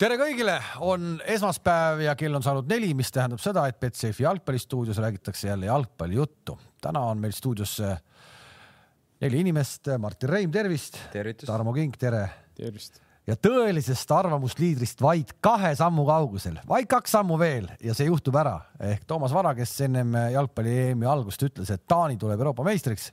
tere kõigile, on esmaspäev ja kell on saanud neli, mis tähendab seda, et Betsafe jalgpallistuudios räägitakse jälle jalgpallijuttu. täna on meil stuudios neli inimest, Martin Reim, tervist. Tarmo Kink, tere. tervist. ja tõelisest arvamusliidrist vaid kahe sammu kaugusel, vaid kaks sammu veel ja see juhtub ära ehk Toomas Vara, kes ennem jalgpalli EM-i algust ütles, et Taani tuleb Euroopa meistriks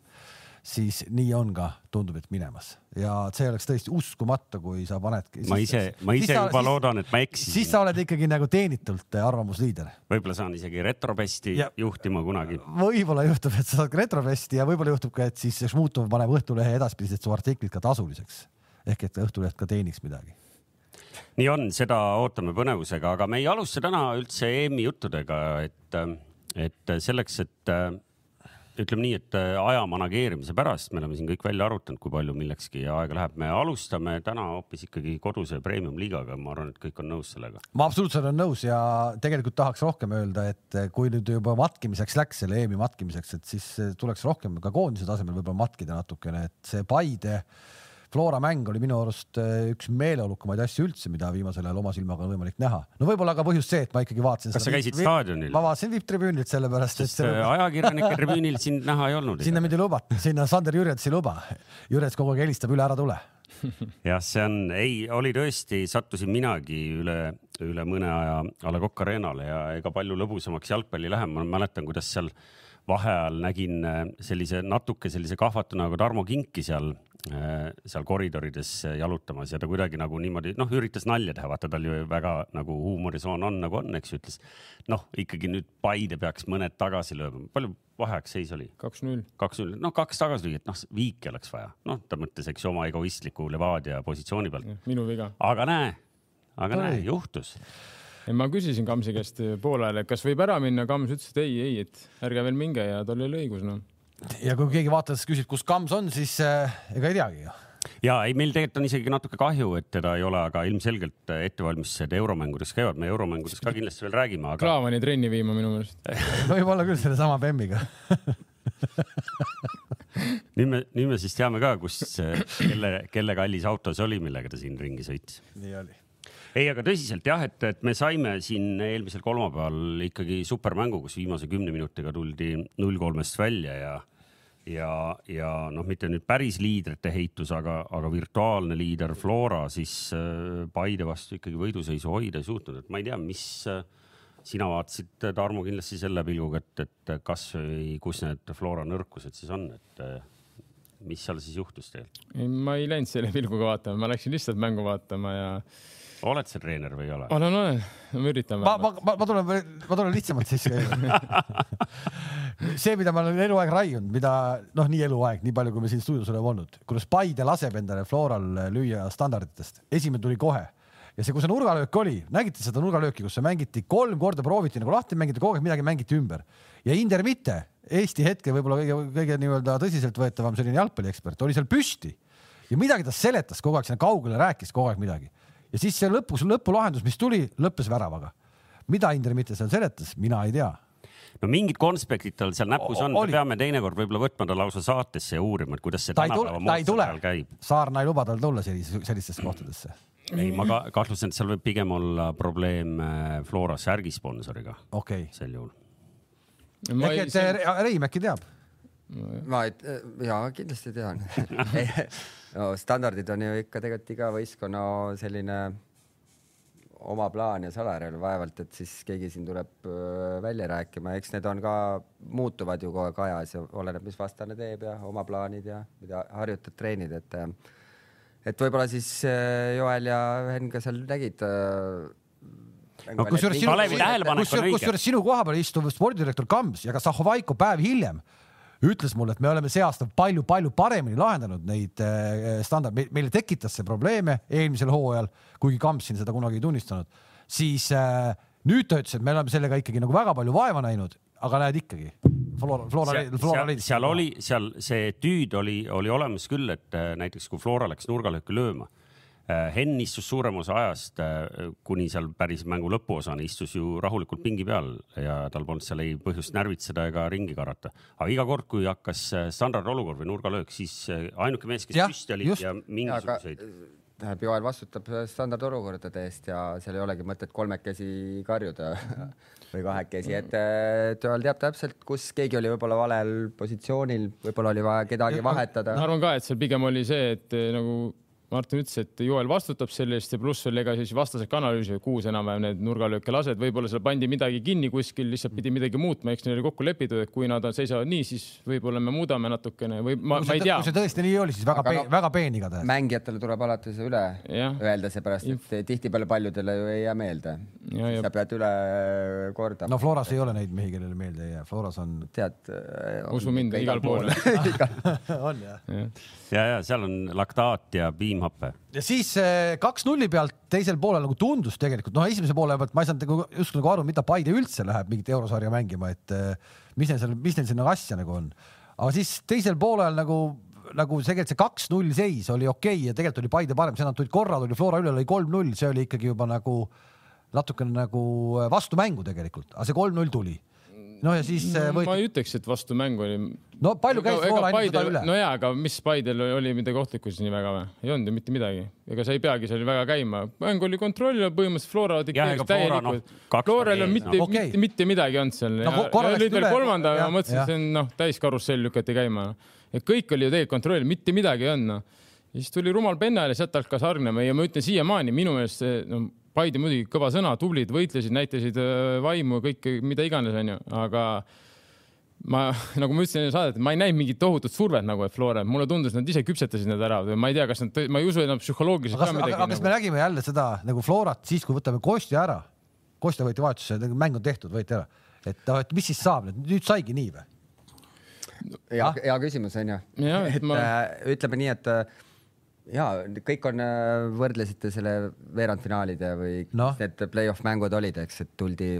siis nii on ka, tundub, et minemas ja see oleks tõesti uskumatu, kui sa panedki. ma ise, ma ise juba siis, loodan, et ma eksisin. siis sa oled ikkagi nagu teenitult arvamusliider. võib-olla saan isegi Retrobesti ja, juhtima kunagi. võib-olla juhtub, et sa saad ka Retrobesti ja võib-olla juhtub ka, et siis Šmutov paneb Õhtulehe edaspidised su artiklid ka tasuliseks ehk et Õhtuleht ka teeniks midagi nii on, seda ootame põnevusega, aga me ei alusta täna üldse EM-i juttudega, et, et selleks, et ütleme nii, et äh, aja manageerimise pärast me oleme siin kõik välja arvutanud, kui palju millekski aega läheb. me alustame täna hoopis ikkagi koduse premium-liigaga, ma arvan, et kõik on nõus sellega. ma absoluutselt olen nõus ja tegelikult tahaks rohkem öelda, et äh, kui nüüd juba matkimiseks läks, selle EM-i matkimiseks, et siis äh, tuleks rohkem ka koondise tasemel võib-olla matkida natukene, et see Paide Flora mäng oli minu arust äh, üks meeleolukumaid asju üldse, mida viimasel ajal oma silmaga on võimalik näha. no võib-olla ka põhjus see, et ma ikkagi vaatasin. kas sa käisid staadionil? ma vaatasin VIP-tribüünilt sellepärast, et. Äh, ajakirjanike tribüünil sind näha ei olnud. sinna mind ei lubata, sinna Sander Jürjets ei luba. Jürjets kogu aeg helistab üle, ära tule jah, see on, ei, oli tõesti, sattusin minagi üle, üle mõne aja A Le Coq Arena'le ja ega palju lõbusamaks jalgpalli ei lähe, ma mäletan, kuidas seal vaheajal nägin äh, sellise natuke sellise kahvatuna nagu Tarmo Kinki seal Äh, seal koridorides jalutamas ja ta kuidagi nagu niimoodi noh, üritas nalja teha, vaata tal ju väga nagu huumorisoon on nagu on, eks ju, ütles noh, ikkagi nüüd Paide peaks mõned tagasi lööma. palju vaheajaks seis oli? kaks-null. kaks-null, noh kaks tagasi lüüa, et noh, viiki oleks vaja, noh, ta mõtles, eks ju, oma egoistliku Levadia positsiooni pealt. minu viga. aga näe, aga Ai. näe, juhtus ma küsisin Kamsi käest poolajal, et kas võib ära minna, Kams ütles, et ei, ei, et ärge veel minge ja tal oli õigus, noh. Ja kui keegi vaatajatest küsib, kus Kams on, siis äh, ega ei teagi ju. Ja ei, meil tegelikult on isegi natuke kahju, et teda ei ole, aga ilmselgelt ettevalmistused euromängudes käivad, me euromängudes ka kindlasti veel räägime, aga. Klaavani trenni viima minu meelest. Võib-olla küll sellesama Bemmiga. Nüüd me, nüüd me siis teame ka, kus, kelle, kelle kallis auto see oli, millega ta siin ringi sõitis. nii oli ei, aga tõsiselt jah, et, et me saime siin eelmisel kolmapäeval ikkagi supermängu, kus viimase kümne minutiga tuldi null kolmest välja ja ja, ja noh, mitte nüüd päris liidrite heitus, aga, aga virtuaalne liider Flora siis äh, Paide vastu ikkagi võiduseisu hoida ei suutnud, et ma ei tea, mis äh, sina vaatasid, Tarmo, kindlasti selle pilguga, et, et kas või kus need Flora nõrkused siis on, et äh, mis seal siis juhtus teil? ma ei läinud selle pilguga vaatama, ma läksin lihtsalt mängu vaatama ja oled sa treener või ei ole? olen, olen, me üritame. ma, ma, ma, ma tulen, ma tulen lihtsamalt sisse see, mida ma olen eluaeg raiunud, mida noh, nii eluaeg, nii palju, kui me siin stuudios oleme olnud, kuidas Paide laseb endale Floral lüüa standarditest, esimene tuli kohe. Ja see, kus see nurgalöök oli, nägite seda nurgalööki, kus see mängiti kolm korda prooviti nagu lahti mängida, kogu aeg midagi mängiti ümber. Ja Inder Mitte, Eesti hetke võib-olla kõige, kõige nii-öelda tõsiseltvõetavam selline jalgpalliekspert, oli seal püsti. Ja midagi ta seletas kogu aeg sinna kaugele, rääkis kogu aeg midagi ja siis see lõpus, lõpulahendus, mis tuli, lõppes väravaga. mida Indrek mitte seal seletas, mina ei tea no mingid konspektid tal seal näpus on, me peame teinekord võib-olla võtma ta lausa saatesse ja uurima, et kuidas see tänapäeva moodsal käib. Saarna ei luba tal tulla sellise, sellistesse kohtadesse. ei, ma ka kahtlustan, et seal võib pigem olla probleem äh, Flora särgisponsoriga okay.. sel juhul. äkki, et Reim äkki teab? ma ei, jaa, kindlasti tean no standardid on ju ikka tegelikult iga võistkonna selline oma plaan ja salajärel vaevalt, et siis keegi siin tuleb välja rääkima, eks need on ka, muutuvad ju kogu aeg ajas ja oleneb, mis vastane teeb ja oma plaanid ja mida harjutad, treenid, et et võib-olla siis Joel ja Henn ka seal nägid no kusjuures sinu, kusjuures, sinu koha peal istuv spordidirektor Kams ja ka Zahovaiko päev hiljem ütles mulle, et me oleme see aasta palju-palju paremini lahendanud neid äh, standard, meile tekitas see probleeme eelmisel hooajal, kuigi Kamps siin seda kunagi ei tunnistanud, siis äh, nüüd ta ütles, et me oleme sellega ikkagi nagu väga palju vaeva näinud, aga näed ikkagi. Flora, Flora, seal, Flora seal, seal oli, seal see tüüd oli, oli olemas küll, et äh, näiteks kui Flora läks nurgalööki lööma Henn istus suurema osa ajast äh, kuni seal päris mängu lõpuosani, istus ju rahulikult pingi peal ja tal polnud seal ei põhjust närvitseda ega ringi karata. aga iga kord, kui hakkas äh, standardolukord või nurgalöök, siis ainuke mees, kes ja, püsti oli just. ja mingisuguseid tähendab, Joel vastutab standardolukordade eest ja seal ei olegi mõtet kolmekesi karjuda või kahekesi, et äh, Joel teab täpselt, kus keegi oli võib-olla valel positsioonil, võib-olla oli vaja kedagi vahetada ma. arvan ka, et seal pigem oli see, et nagu Martin ütles, et Joel vastutab selle eest ja pluss veel ega siis vastased kuhu sa enam-vähem need nurgalööke lased, võib-olla seal pandi midagi kinni kuskil, lihtsalt pidi midagi muutma, eks neil oli kokku lepitud, et kui nad seisavad nii, siis võib-olla me muudame natukene või ma, ma ei tea kui see tõesti nii oli, siis väga peen, no- väga peen igatahes. mängijatele tuleb alati see üle Jah. öelda, seepärast et tihtipeale paljudele ju ei jää meelde. Ja- ja- sa pead üle kordama no Floras ei ole neid mehi, kellele meelde ei jää, Floras on, tead. Usu mind, igal pool. on jah. ja, ja seal on laktaat ja piimhappe. ja siis eh, kaks nulli pealt teisel poolel nagu tundus tegelikult, noh, esimese poole pealt ma ei saanud nagu just nagu aru, mida Paide üldse läheb mingit eurosarja mängima, et eh, mis neil seal, mis neil siin nagu asja nagu on. aga siis teisel poolel nagu, nagu tegelikult see kaks-null seis oli okei okay ja tegelikult oli Paide parem, see nad tulid korra, tuli Flora üle, lõi kolm-null, see oli ikkagi juba nagu natukene nagu vastumängu tegelikult, aga see kolm-null tuli. No ja siis eh, ma võeti, ei ütleks, et vastumängu oli. no palju käis Flora enne seda üle? no jaa, aga mis Paidel oli midagi ohtlikku siis nii väga või? ei olnud ju mitte midagi, ega sa ei peagi seal väga käima, mäng oli kontrolli all, põhimõtteliselt Flora dikteeris täielikult. kaks Floral on mitte no, no,, okei. mitte, mitte midagi olnud seal No, ja lõid veel kolmanda ja ma mõtlesin, see on noh, täiskarussell lükati käima. et kõik oli ju tegelikult kontrolli, mitte midagi ei olnud noh. ja siis tuli rumal pennal ja sealt hakkas hargnema ja ma ütlen siiamaani, minu meelest see no, Paide muidugi kõva sõna, tublid, võitlesid, näitasid öö, vaimu, kõike, mida iganes, onju, aga ma, nagu ma ütlesin enne saadet, ma ei näinud mingit tohutut survet nagu, et Flora, mulle tundus, nad ise küpsetasid need ära või ma ei tea, kas nad, ma ei usu, et nad psühholoogiliselt ka aga, midagi aga kas me nagu.... nägime jälle seda nagu Florat siis, kui võtame Kostja ära, Kostja võeti vahetusse, mäng on tehtud, võeti ära, et et mis siis saab nüüd, nüüd saigi nii või? hea Ah., hea küsimus onju. Et ma- äh, ütleme nii, et äh, ja kõik on, võrdlesite selle veerandfinaalide või no. need play-off mängud olid, eks, et tuldi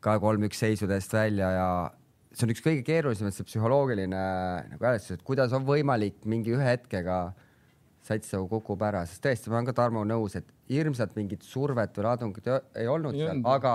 ka kolm-üks seisudest välja ja see on üks kõige keerulisem, see psühholoogiline nagu hääletus, et kuidas on võimalik mingi ühe hetkega sats nagu kukub ära, sest tõesti, ma olen ka Tarmo nõus, et hirmsat mingit survet või laadungit ei- olnud seal, olnud. aga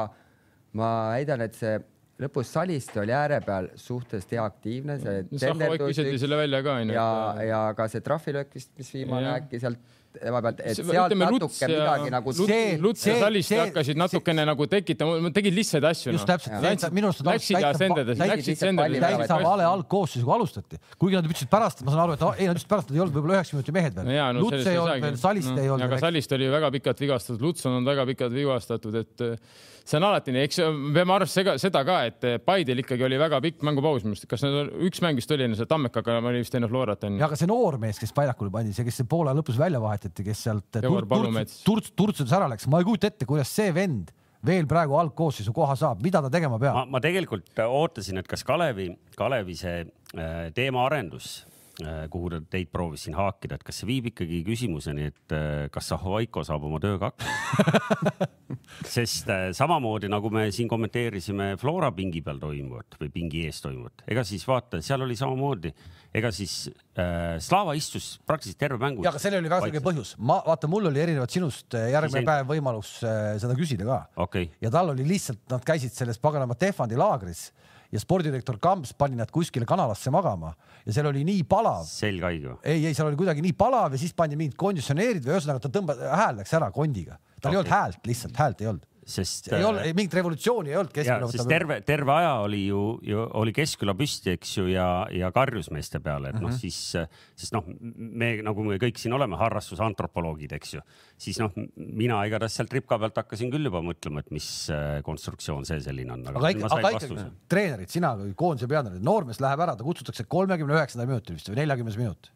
ma väidan, et see lõpus Saliste oli ääre peal suhteliselt hea aktiivne, see Zahhovaik visati selle välja ka onju. ja, ja ka see trahvilöök vist, mis viimane Jah. äkki sealt tema pealt, et See- sealt ütleme, natuke ja- midagi nagu Luts- See- Luts ja see- Saliste see- hakkasid see- natukene nagu tekitama, tegid lihtsaid asju. just täpselt, Läksid, minu arust läksid ja sendedes, täitsa- läksid peale, täitsa vale algkoosseisu, kui alustati, kuigi nad ütlesid pärast, ma saan aru, et ei nad ütlesid pärast, nad ei olnud võib-olla üheksa minuti mehed veel no no Luts ei olnud veel, Salist No, ei olnud aga veel, Salist oli väga pikalt vigastatud, Luts on olnud väga pikalt vigastatud, et see on alati nii, eks me peame arvestama seda ka, et eh, Paidel ikkagi oli väga pikk mängupaus minu arust, kas nad, üks mäng vist oli enne seda Tammekaga, oli vist enne Florat onju ja. aga see noor mees, kes väljakule pandi, see, kes ajal lõpus välja vahetati, kes sealt Palumets. turts, turtsudes ära läks, ma ei kujuta ette, kuidas see vend veel praegu algkoosseisu koha saab, mida ta tegema peab? Ma, ma tegelikult ootasin, et kas Kalevi, Kalevi see äh, teemaarendus, kuhu ta teid proovis siin haakida, et kas see viib ikkagi küsimuseni, et äh, kas Zahhovaiko saab oma tööga hakkama. sest äh, samamoodi nagu me siin kommenteerisime Flora pingi peal toimuvat või pingi ees toimuvat, ega siis vaata, seal oli samamoodi, ega siis äh, Slava istus praktiliselt terve mängu. ja aga sellel oli väga selge põhjus, ma vaata, mul oli erinevalt sinust järgmine Siis päev võimalus eh, seda küsida ka okay., ja tal oli lihtsalt, nad käisid selles paganama Tehvandi laagris ja spordidirektor Kamps pani nad kuskile kanalasse magama ja seal oli nii palav, selg haige või? ei, ei seal oli kuidagi nii palav ja siis pandi mingid konditsioneerid või ühesõnaga ta tõmbas, hääl läks ära kondiga, tal ei Okei. olnud häält, lihtsalt häält ei olnud, sest ei olnud, mingit revolutsiooni ei olnud sest terve, terve aja oli ju, ju oli Keskküla püsti, eks ju, ja, ja karjus meeste peale, et noh mm -hmm. siis, sest noh, me nagu me kõik siin oleme harrastusantropoloogid, eks ju, siis noh, mina igatahes sealt ripka pealt hakkasin küll juba mõtlema, et mis äh, konstruktsioon see selline on, aga aga ikka, aga vastuse. treenerid, sina kui koondise peatreener, noormees läheb ära, ta kutsutakse kolmekümne üheksandal minutil vist või neljakümnes minut,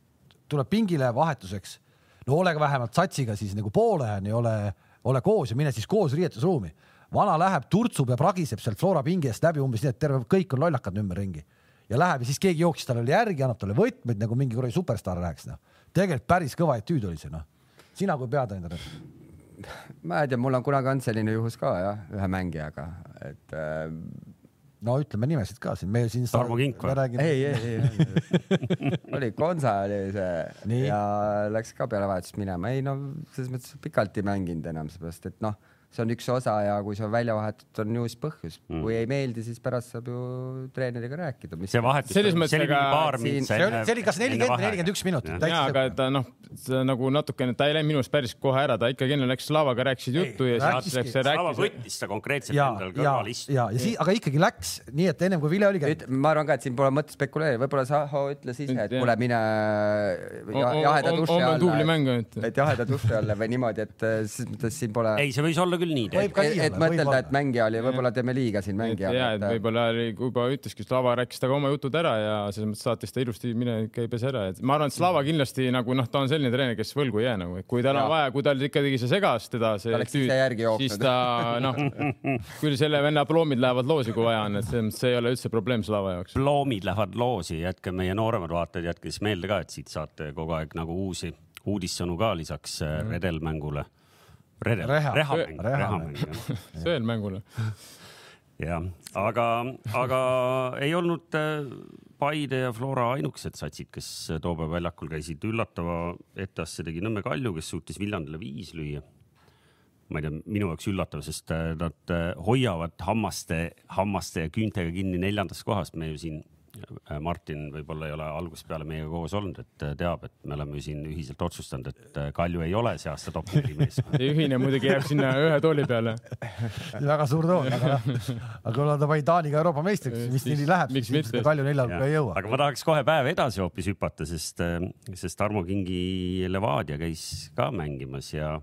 tuleb pingile vahetuseks. no ole vähemalt satsiga siis nagu poolajani, ole, ole koos ja mine siis koos riietusruumi. vana läheb, turtsub ja pragiseb sealt Flora pingi eest läbi umbes nii, et terve, kõik on lollakad ümberringi ja läheb ja siis keegi jooksis talle järgi, annab talle võtmeid nagu mingi kuradi superstaar läheks noh. tegelikult päris kõva etüüd oli see noh. sina kui peatreener, ma ei tea, mul on kunagi olnud selline juhus ka jah, ühe mängijaga, et äh, no ütleme nimesid ka siin, me siin. Tarmo Kink või? ei, ei, ei, oli Gonza oli see Nii. ja läks ka peale vahetust minema, ei no selles mõttes pikalt ei mänginud enam, seepärast et noh, see on üks osa ja kui see on välja vahetatud, on ju siis põhjus mm.. kui ei meeldi, siis pärast saab ju treeneriga rääkida. see vahetus, see oli aga paar siin- see oli, see oli kas nelikümmend nelikümmend üks minutit. ja, aga ta noh, nagu natukene, ta ei läinud minust päris kohe ära, ta ikkagi enne läks Slavaga, rääkisid juttu ja siis läks, Slava rääkis. võttis ta konkreetselt ja, endal ja, kõrval istuma. ja, ja siis, aga ikkagi läks nii, et ennem kui Vile oli käinud. ma arvan ka, et siin pole mõtet spekuleerida, võib-olla Saho ütles ise, et kuule, mine ja, jaheda duši homme on tubli alla, et jaheda duši alla või niimoodi, et äh, selles mõttes siin pole, ei, see võis olla küll nii. Ka et, et mõtelda, et mängija oli, võib-olla teeme liiga siin et mängijale ja, et võib-olla oli, juba ütleski, Slava rääkis temaga oma jutud ära ja selles mõttes saatis ta ilusti mine käi pese ära, et ma arvan, et Slava kindlasti nagu noh, ta on selline treener, kes võlgu ei jää nagu, et kui tal on vaja, kui tal ikkagi see segas teda, see jooksnud. siis ta noh, küll selle venna ploomid lähevad loosi, kui vaja on, et selles mõttes see ei ole üldse probleem Slava jaoks. ploomid lähevad loosi, jätke meie nooremad vaatajad, jätke siis meelde ka, et siit saate kogu aeg nagu uusi uudissõnu ka lisaks mm. redelmängule. Rehamäng, Rehamäng. jah sõelmängule. jah, aga, aga ei olnud äh, Paide ja Flora ainukesed satsid, kes too päev väljakul käisid. üllatava etteaste tegi Nõmme Kalju, kes suutis Viljandile viis lüüa. ma ei tea, minu jaoks üllatav, sest äh, nad äh, hoiavad hammaste, hammaste ja küüntega kinni neljandast kohast. me ju siin, Martin võib-olla ei ole algusest peale meiega koos olnud, et äh, teab, et me oleme siin ühiselt otsustanud, et äh, Kalju ei ole see aasta top neli see ühine muidugi jääb sinna ühe tooli peale. väga suur toon, aga noh, aga kuna ta pani Taaniga Euroopa meistriks, mis nii läheb, miks siis ilmselt Kalju neljalga ei jõua. aga ma tahaks kohe päev edasi hoopis hüpata, sest, sest Tarmo Kingi Levadia käis ka mängimas ja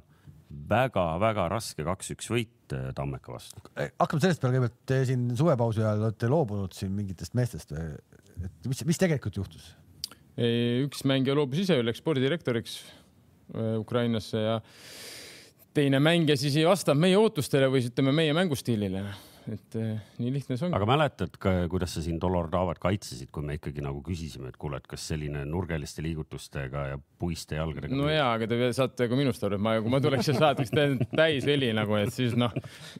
väga-väga raske kaks-üks võit äh, Tammeka vastu. hakkame sellest peale kõigepealt, te siin suvepausi ajal olete loobunud siin mingitest meestest või, et mis, mis tegelikult juhtus? üks mängija loobus ise, läks spordidirektoriks äh, Ukrainasse ja teine mängija siis ei vastanud meie ootustele või ütleme meie mängustiilile. Et äh, nii lihtne see ongi. aga mäletad, kuidas sa siin Dolor Tavat kaitsesid, kui me ikkagi nagu küsisime, et kuule, et kas selline nurgeliste liigutustega ja puiste jalgadega. no ja, aga te saate ka minust aru, et ma, kui ma tuleks ja saataks tä- täis veli nagu, et siis noh,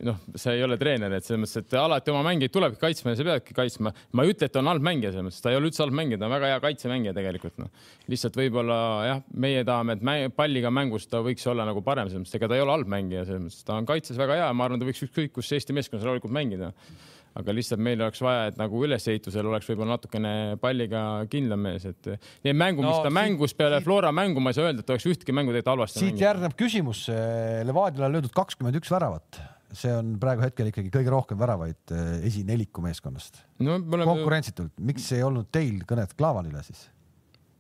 noh, sa ei ole treener, et selles mõttes, et alati oma mängijaid tulebki kaitsma ja sa peadki kaitsma. ma ei ütle, et ta on halb mängija, selles mõttes, ta ei ole üldse halb mängija, ta on väga hea kaitsemängija tegelikult noh. lihtsalt võib-olla jah, meie tahame, et mäng, palliga mängus ta võiks olla nagu parem, selles mõttes, ega ta ei ole halb mängija, selles mõttes, ta on kaitses väga hea, ma arvan, ta võiks ükskõik kus Eesti meeskonnas rahulikult mängida aga lihtsalt meil oleks vaja, et nagu ülesehitusel oleks võib-olla natukene palliga kindlam mees, et need mängu, mis No ta siit- mängus peale siit- Flora mängu, ma ei saa öelda, et oleks ühtki mängu tegelikult halvasti siit mänginud. järgneb küsimus, Levadiale on löödud kakskümmend üks väravat, see on praegu hetkel ikkagi kõige rohkem väravaid eh, esineliku meeskonnast, no konkurentsitult, miks ei olnud teil kõnet Klaavanile siis?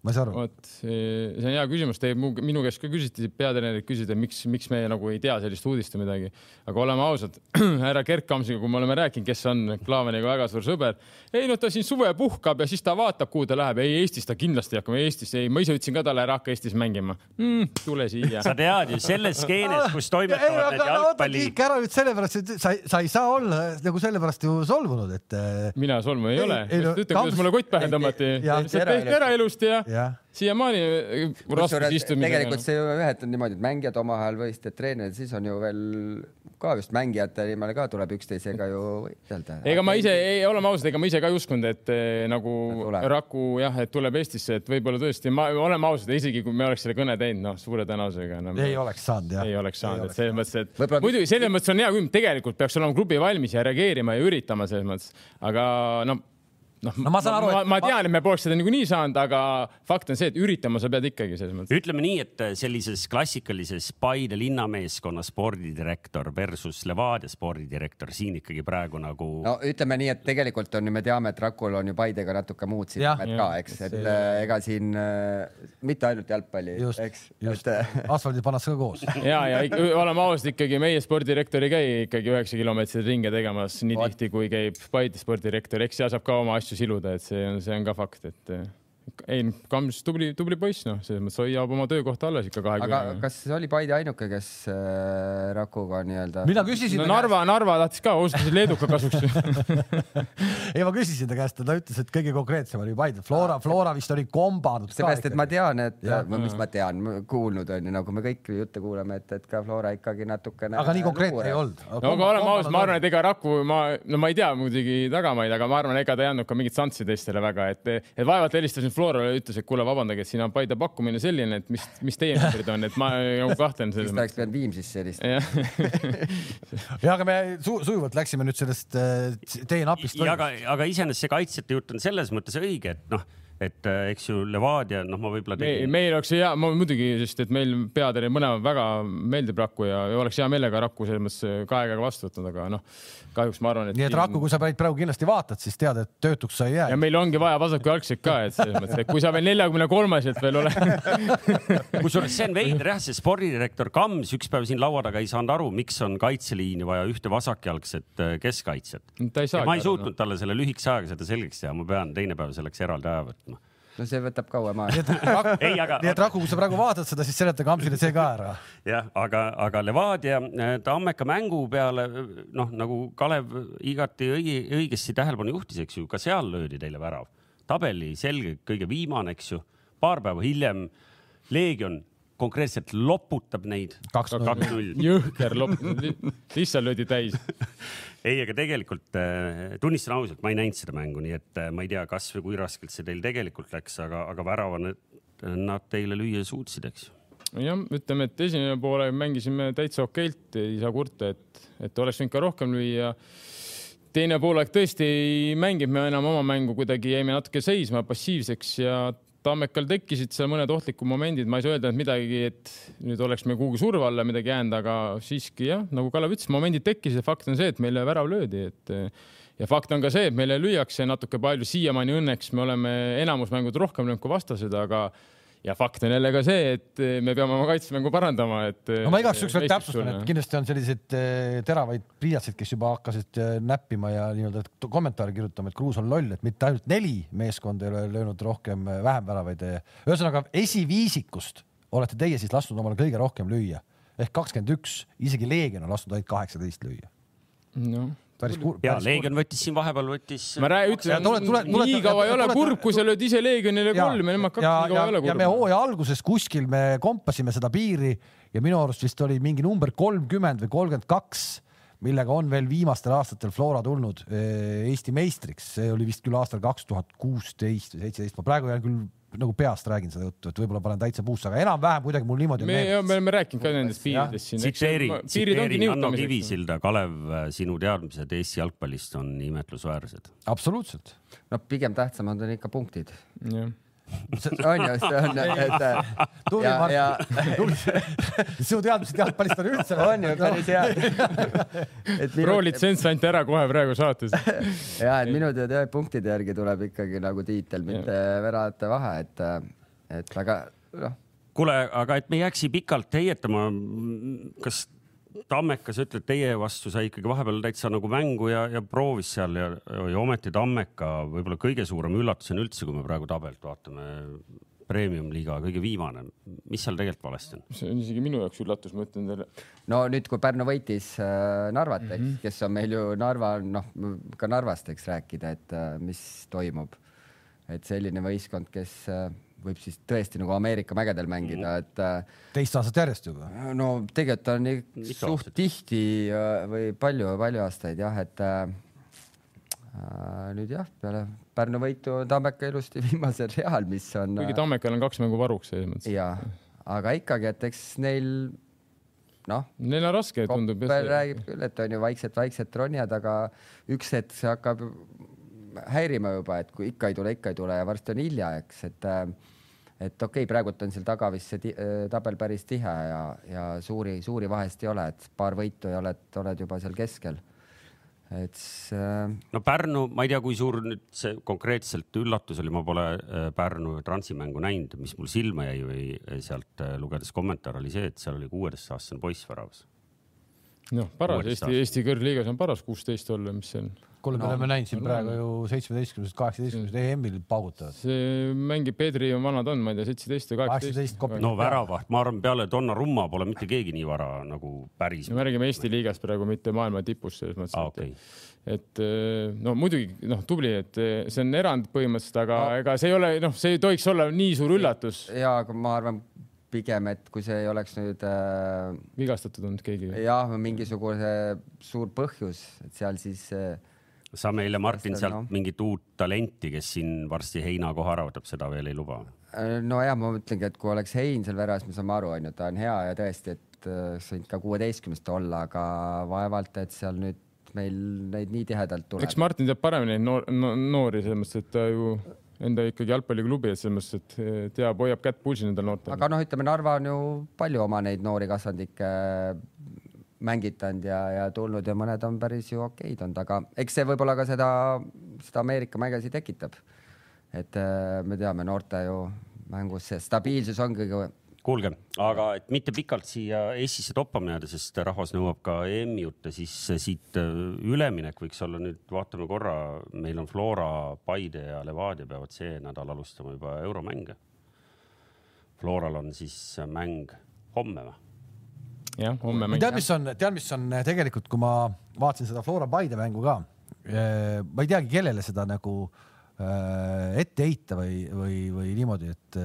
Ma ei saa aru. vot see on hea küsimus, te mu- minu käest ka küsiti, peatreenerid küsisid, et miks, miks me nagu ei tea sellist uudist või midagi. aga oleme ausad, härra Kerkamsiga, kui me oleme rääkinud, kes on Klaavaniga väga suur sõber, ei no ta siin suve puhkab ja siis ta vaatab, kuhu ta läheb, ei Eestis ta kindlasti ei hakka, Eestis ei, ma ise ütlesin ka talle, ära hakka Eestis mängima mm,. tule siia. sa tead ju selles skeenes, kus toimetavad need jalgpalli, Kiik ära nüüd sellepärast, et sa, sa ei saa olla nagu sellepärast ju solvunud, et eh, mina solvu ei Ei, ole, no, ütle, kuidas mulle kott pähe tõmmati. Tehke ära ilusti ja siiamaani raskus kusjuures istumine. tegelikult see ju ühed on niimoodi, et mängijad omavahel võistlevad, treenerid, siis on ju veel ka vist mängijate nimel ka tuleb üksteisega ju võidelda. ega ma ise, ei, oleme ausad, ega ma ise ka ei uskunud, et eh, nagu Tuleb. Raku jah, et tuleb Eestisse, et võib-olla tõesti, ma, oleme ausad, isegi kui me oleks selle kõne teinud, noh, suure tõenäosusega no,. ei oleks saanud jah. ei oleks saanud, et selles mõttes, et Võib-olla- muidugi selles mõttes on hea küll, tegelikult peaks olema klubi valmis ja reageerima ja üritama selles mõttes, aga noh, noh No ma saan aru, ma, et- ma tean, et me poleks seda niikuinii saanud, aga fakt on see, et üritama sa pead ikkagi selles mõttes. ütleme nii, et sellises klassikalises Paide linnameeskonna spordidirektor versus Levadia spordidirektor siin ikkagi praegu nagu no. ütleme nii, et tegelikult on ju, me teame, et Rakul on ju Paidega natuke muud sidemed ka, eks, et see- äh, ega siin äh, mitte ainult jalgpalli, eks,, just et äh, asfaldil pannakse ka koos. ja, ja oleme ausad, ikkagi meie spordirektor ei käi ikkagi üheksa kilomeetrit ringe tegemas nii tihti, kui käib Paide spordirektor, eks seal saab ka oma asju siluda, et see on, see on ka fakt, et eh, ei, Kams tubli, tubli poiss, noh, selles mõttes hoiab oma töökohta alles ikka aga kahekümne. kas oli Paide ainuke, kes äh, Rakuga nii-öelda mina küsisin no Narva, Narva tahtis ka, osutusid leeduka kasuks. ei, ma küsisin ta käest ta ütles, et kõige konkreetsem oli Paide, Flora, Flora vist oli kombanud seepärast, et ma tean, et mis ma tean, kuulnud on ju, nagu me kõik jutte kuuleme, et, et ka Flora ikkagi natukene. aga nii konkreetne ei olnud. no aga oleme ausad, ma arvan, et ega Raku, ma, no ma ei tea muidugi tagamaid, aga ma arvan, ega ta ei andnud ka mingit šanssi teistele väga, et, et vaevalt helistas nüüd Florale ütles, et kuule, vabandage, et siin on Paide pakkumine selline, et mis, mis teie numbrid on, et ma nagu kahtlen siis selles ta oleks pidanud Viimsisse helistama. jah, ja aga me su sujuvalt läksime nüüd sellest äh, teie napist ja aga, aga iseenesest see kaitsjate jutt on selles mõttes õige, et noh, et äh, eks ju Levadia, noh, ma võib-olla tegin. meil oleks hea, muidugi, sest et meil peatreener mõlemad väga meeldib Raku ja, ja oleks hea meelega Raku selles mõttes kahe käega vastu võtnud, aga noh, kahjuks ma arvan, et. nii et Raku, kui sa pärit praegu kindlasti vaatad, siis tead, et töötuks sa ei jää ja. meil ongi vaja vasakujalgseid ka, et selles mõttes, et kui sa veel neljakümne kolmeselt veel oled. kusjuures see on veider jah, see spordidirektor Kams üks päev siin laua taga ei saanud aru, miks on kaitseliini vaja ühte vasakjalgset äh, keskkaitset. ma ei suutnud talle selle lühikese ajaga seda selgeks teha, ma pean teine päev selleks eraldi aja võtma. No see võtab kauem nii aega. ei, aga nii et Raku, kui sa praegu vaatad seda, siis seleta Kamsile see ka ära. jah, aga, aga Levadia äh, Tammeka mängu peale noh, nagu Kalev igati õige, õigesti tähelepanu juhtis, eks ju, ka seal löödi teile värav. tabeli selge kõige viimane, eks ju, paar päeva hiljem Leegion konkreetselt loputab neid. kaks kaks-null. jõhker lopp, lihtsalt löödi täis. ei, aga tegelikult äh, tunnistan ausalt, ma ei näinud seda mängu, nii et äh, ma ei tea, kas või kui raskelt see teil tegelikult läks, aga, aga värava nad, teile lüüa suutsid, eks ju. jah, ütleme, et esimene poole mängisime täitsa okeilt, ei saa kurta, et, et oleks võinud ka rohkem lüüa. teine poolaeg tõesti ei mänginud me enam oma mängu, kuidagi jäime natuke seisma passiivseks ja Tammekal tekkisid seal mõned ohtlikud momendid, ma ei saa öelda, et midagi, et nüüd oleks me kuhugi surve alla midagi jäänud, aga siiski jah, nagu Kalev ütles, momendid tekkisid, fakt on see, et meile värav löödi, et ja fakt on ka see, et meile lüüakse natuke palju, siiamaani õnneks me oleme enamus mängud rohkem löönud kui vastased, aga ja fakt on jälle ka see, et me peame oma kaitsemängu parandama, et. no ma igaks juhuks veel täpsustan, et kindlasti on selliseid eh, teravaid pliiatseid, kes juba hakkasid eh, näppima ja nii-öelda kommentaare kirjutama, et Kruus on loll, et mitte ainult neli meeskonda ei ole löönud rohkem, vähem väravaid. ühesõnaga esiviisikust olete teie siis lasknud omale kõige rohkem lüüa ehk kakskümmend üks, isegi Leegion on lasknud ainult kaheksateist lüüa. noh, päris kur-. ja Leegion võttis siin vahepeal võttis. ma räägin, Ja ütlen tule- tule-, tule- nii kaua ei ole kurb, kui sa lööd ise Leegionile kolm ja nemad kaks, nii kaua ja, ei ole ja me kurb. hooaja alguses kuskil me kompasime seda piiri ja minu arust vist oli mingi number kolmkümmend või kolmkümmend kaks, millega on veel viimastel aastatel Flora tulnud eh, Eesti meistriks, see oli vist küll aastal kaks tuhat kuusteist või seitseteist, ma praegu jään küll nagu peast räägin seda juttu, et võib-olla panen täitsa puusse, aga enam-vähem kuidagi mul niimoodi on me, me oleme rääkinud ka nendest piiridest siin. ongi tsiteerin Hanno. Kivisilda, Kalev, sinu teadmised Eesti jalgpallist on imetlusväärsed. absoluutselt. no pigem tähtsamad on ikka punktid. jah, on ju, see on, et tubli ja, ja Mart, sinu teadmised jalgpallist on üldse. on ju päris hea. pro litsents anti ära kohe praegu saates. ja et minu teada jah, punktide järgi tuleb ikkagi nagu tiitel, mitte väravate vahe, et, et aga noh, kuule, aga et me ei jääks siin pikalt heietama, kas Tammeka, sa ütled, teie vastu sai ikkagi vahepeal täitsa nagu mängu ja, ja proovis seal ja, ja ometi Tammeka võib-olla kõige suurem üllatus on üldse, kui me praegu tabelt vaatame, premium-liiga kõige viimane, mis seal tegelikult valesti on? see on isegi minu jaoks üllatus, ma ütlen teile. no nüüd, kui Pärnu võitis äh, Narvat, eks, kes on meil ju Narva, noh, ka Narvast, eks rääkida, et äh, mis toimub. et selline võistkond, kes äh, võib siis tõesti nagu Ameerika mägedel mängida, et äh, teist aastat järjest juba. no tegelikult on Mitu suht aastat? tihti äh, või palju-palju aastaid jah, et äh, äh, nüüd jah, peale Pärnu võitu on Tammeka ilusti viimasel real, mis on kuigi Tammekal on kaks mängu varuks selles mõttes. ja, aga ikkagi, et eks neil noh, Neil on raske, tundub. Räägib küll, et on ju vaikselt-vaikselt ronjad, aga üks hetk see hakkab häirima juba, et kui ikka ei tule, ikka ei tule ja varsti on hilja, eks, et äh, et okei okay,, praegult on seal taga vist see äh, tabel päris tihe ja, ja suuri, suuri vahest ei ole, et paar võitu ja oled, oled juba seal keskel. et see no Pärnu, ma ei tea, kui suur nüüd see konkreetselt üllatus oli, ma pole äh, Pärnu Transi mängu näinud, mis mul silma jäi või äh, sealt äh, lugedes kommentaare oli see, et seal oli kuueteistaastane poiss väravas. noh, paras Eesti, Eesti kõrgliigas on paras kuusteist olla, mis see on. kuule, me No, oleme näinud siin praegu ju seitsmeteistkümnendast, kaheksateistkümnendast EM-il paugutavad. see mängib, Pedri on vanad on, ma ei tea, seitseteist või kaheksateist no väravaht, ma arvan, peale Donnarumma pole mitte keegi nii vara nagu päris. me räägime Eesti liigast praegu, mitte maailma tipust selles mõttes aa, okei. et eh, no muidugi noh, tubli, et eh, see on erand põhimõtteliselt, aga No. ega see ei ole, noh, see ei tohiks olla nii suur üllatus. ja aga ma arvan pigem, et kui see ei oleks nüüd äh, vigastatud olnud keegi. jah, mingisugune suur põhjus, et seal siis äh, sa meile, Martin, sealt noh. mingit uut talenti, kes siin varsti heinakoha ära võtab, seda veel ei luba? nojah, ma mõtlengi, et kui oleks Hein seal väravas, me saame aru, onju, ta on hea ja tõesti, et äh, oleks võinud ka kuueteistkümnest olla, aga vaevalt, et seal nüüd meil neid nii tihedalt tuleb. eks Martin teab paremini neid noor, no, noori selles mõttes, et ta ju enda ikkagi jalgpalliklubi, et selles mõttes, et eh, teab, hoiab kätt pulsil nendel noortel. aga noh, ütleme Narva on ju palju oma neid noori kasvandikke mängitanud ja, ja tulnud ja mõned on päris ju okeid olnud, aga eks see võib-olla ka seda, seda Ameerika mägesid tekitab. et äh, me teame, noorte ju mängus see stabiilsus on kõige kuulge, aga et mitte pikalt siia Eestisse toppama jääda, sest rahvas nõuab ka EM-i jutte, siis siit äh, üleminek võiks olla nüüd, vaatame korra, meil on Flora, Paide ja Levadia peavad see nädal alustama juba euromänge. Floral on siis mäng homme või? Jah, homme mäng. tead, mis on, tead, mis on tegelikult, kui ma vaatasin seda Flora Paide mängu ka, ma ei teagi, kellele seda nagu äh, ette heita või, või, või niimoodi, et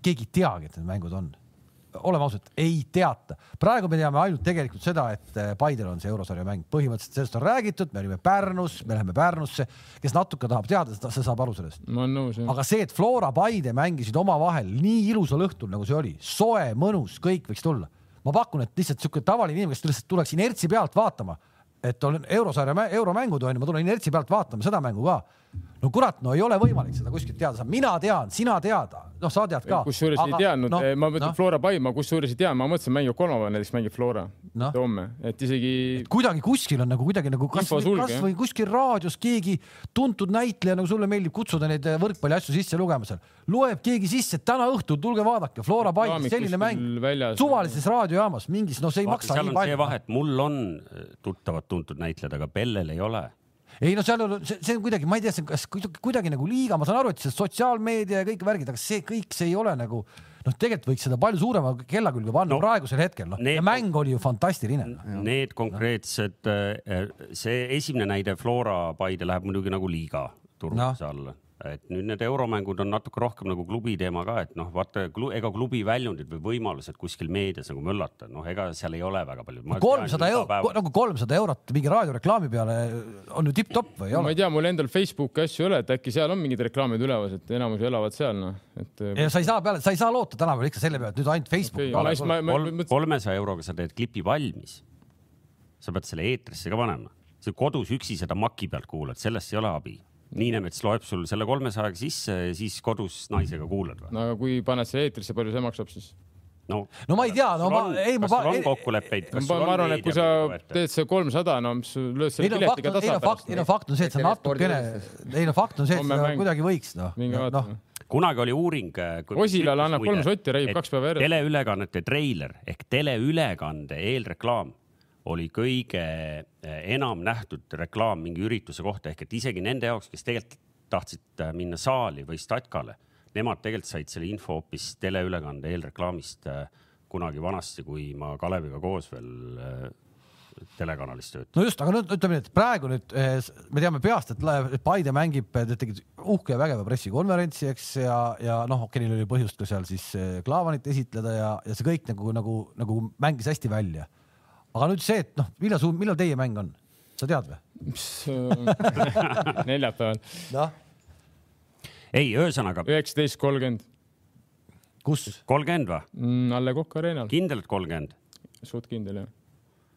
keegi ei teagi, et need mängud on. oleme ausad, ei teata. praegu me teame ainult tegelikult seda, et Paidel on see eurosarja mäng, põhimõtteliselt sellest on räägitud, me olime Pärnus, me läheme Pärnusse, kes natuke tahab teada, see saab aru sellest ma olen nõus. aga see, et Flora Paide mängisid omavahel nii ilusal õhtul, nagu see oli, soe, mõnus, kõik võiks tulla. Ma pakun, et lihtsalt siuke tavaline inimene, kes lihtsalt tuleks inertsi pealt vaatama, et on eurosarja, euromängud on ju, ma tulen inertsi pealt vaatama seda mängu ka. No kurat, no ei ole võimalik seda kuskilt teada saada, mina tean, sina tead, noh, sa tead ka. kusjuures ei teadnud no,, ma mõtlen no. Flora Pai, ma kusjuures ei tea, ma mõtlesin, mängib kolmapäeval, näiteks mängib Flora no. homme, et isegi. kuidagi kuskil on nagu kuidagi nagu kasvõi kas kuskil raadios keegi tuntud näitleja, nagu sulle meeldib kutsuda neid võrkpalli asju sisse lugema seal, loeb keegi sisse, et täna õhtul tulge vaadake, Flora Pai, selline mäng suvalises raadiojaamas mingis, no see ei Vaata, maksa nii palju. see vahe, et mul on tuttavad tuntud näitlejad, aga Bellel ei ole ei no seal on, see, on kuidagi, ma ei tea, see on kas kuidagi, kuidagi nagu liiga, ma saan aru, et see sotsiaalmeedia ja kõik värgid, aga see kõik, see ei ole nagu noh, tegelikult võiks seda palju suurema kella külge panna no, praegusel hetkel, noh, ja mäng oli ju fantastiline. Need konkreetsed, see esimene näide Flora Paide läheb muidugi nagu liiga turunduse no. alla et nüüd need euromängud on natuke rohkem nagu klubi teema ka, et noh, vaata ega klubi väljundid või võimalused kuskil meedias nagu möllata, noh, ega seal ei ole väga palju. kolmsada eurot, nagu kolmsada eurot mingi raadioreklaami peale on ju tipp-topp või ei ole? ma ei tea, mul endal Facebooki asju ei ole, et äkki seal on mingid reklaamid üleval, et enamus elavad seal, noh, et. ja sa ei saa peale, sa ei saa loota tänapäeval ikka selle peale, et nüüd ainult Facebooki okay,. kolmesaja euroga sa teed klipi valmis. sa pead selle eetrisse ka panema, sa kodus üksi seda maki pealt kuulad, sellest ei ole abi Niinemets loeb sul selle kolmesajaga sisse ja siis kodus naisega kuulad või? no aga kui paned selle eetrisse, palju see maksab siis? no, no ma ei tea, no ma, ei ma. kas sul on kokkuleppeid? ma, ma arvan, et kui sa teed see kolmsada, no mis lööd selle piletiga tasa pärast. ei no fakt on see, et sa natukene, ei no fakt on see, et seda kuidagi võiks noh. No. kunagi oli uuring. Osilale annab kolm sotti, räägib kaks päeva järjest. teleülekannete treiler ehk teleülekande eelreklaam oli kõige enam nähtud reklaam mingi ürituse kohta ehk et isegi nende jaoks, kes tegelikult tahtsid minna saali või statkale, nemad tegelikult said selle info hoopis teleülekande eelreklaamist kunagi vanasti, kui ma Kaleviga koos veel telekanalis töötasin. no just, aga nüüd ütleme nii, et praegu nüüd me teame peast, et Paide mängib, te tegite uhke ja vägeva pressikonverentsi, eks, ja, ja noh, okei, neil oli põhjust ka seal siis Klaavanit esitleda ja, ja see kõik nagu, nagu, nagu mängis hästi välja aga nüüd see, et noh, millal su, millal teie mäng on, sa tead või? neljapäeval. noh. ei, ühesõnaga. üheksateist kolmkümmend. kus? kolmkümmend või mm,? Alle Kokk Arenal. kindel, et kolmkümmend? suht kindel jah.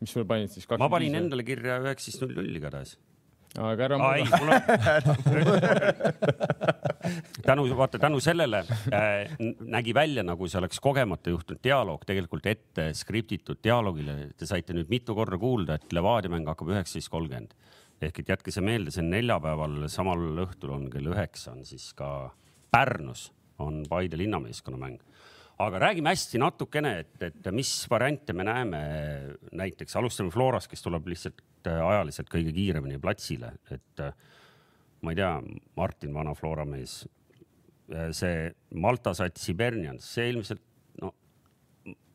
mis sul panid siis? ma panin endale kirja üheksateist null null igatahes aga ära on tänu, vaata tänu sellele äh, nägi välja, nagu see oleks kogemata juhtunud dialoog tegelikult ette skriptitud dialoogile. Te saite nüüd mitu korda kuulda, et Levadia mäng hakkab üheksateist kolmkümmend ehk et jätke see meelde, see on neljapäeval, samal õhtul on kell üheksa on siis ka Pärnus on Paide linnameeskonna mäng aga räägime hästi natukene, et, et mis variante me näeme. näiteks alustame Florast, kes tuleb lihtsalt ajaliselt kõige kiiremini platsile, et ma ei tea, Martin, vana Flora mees, see Malta sats Hibernians, see ilmselt no,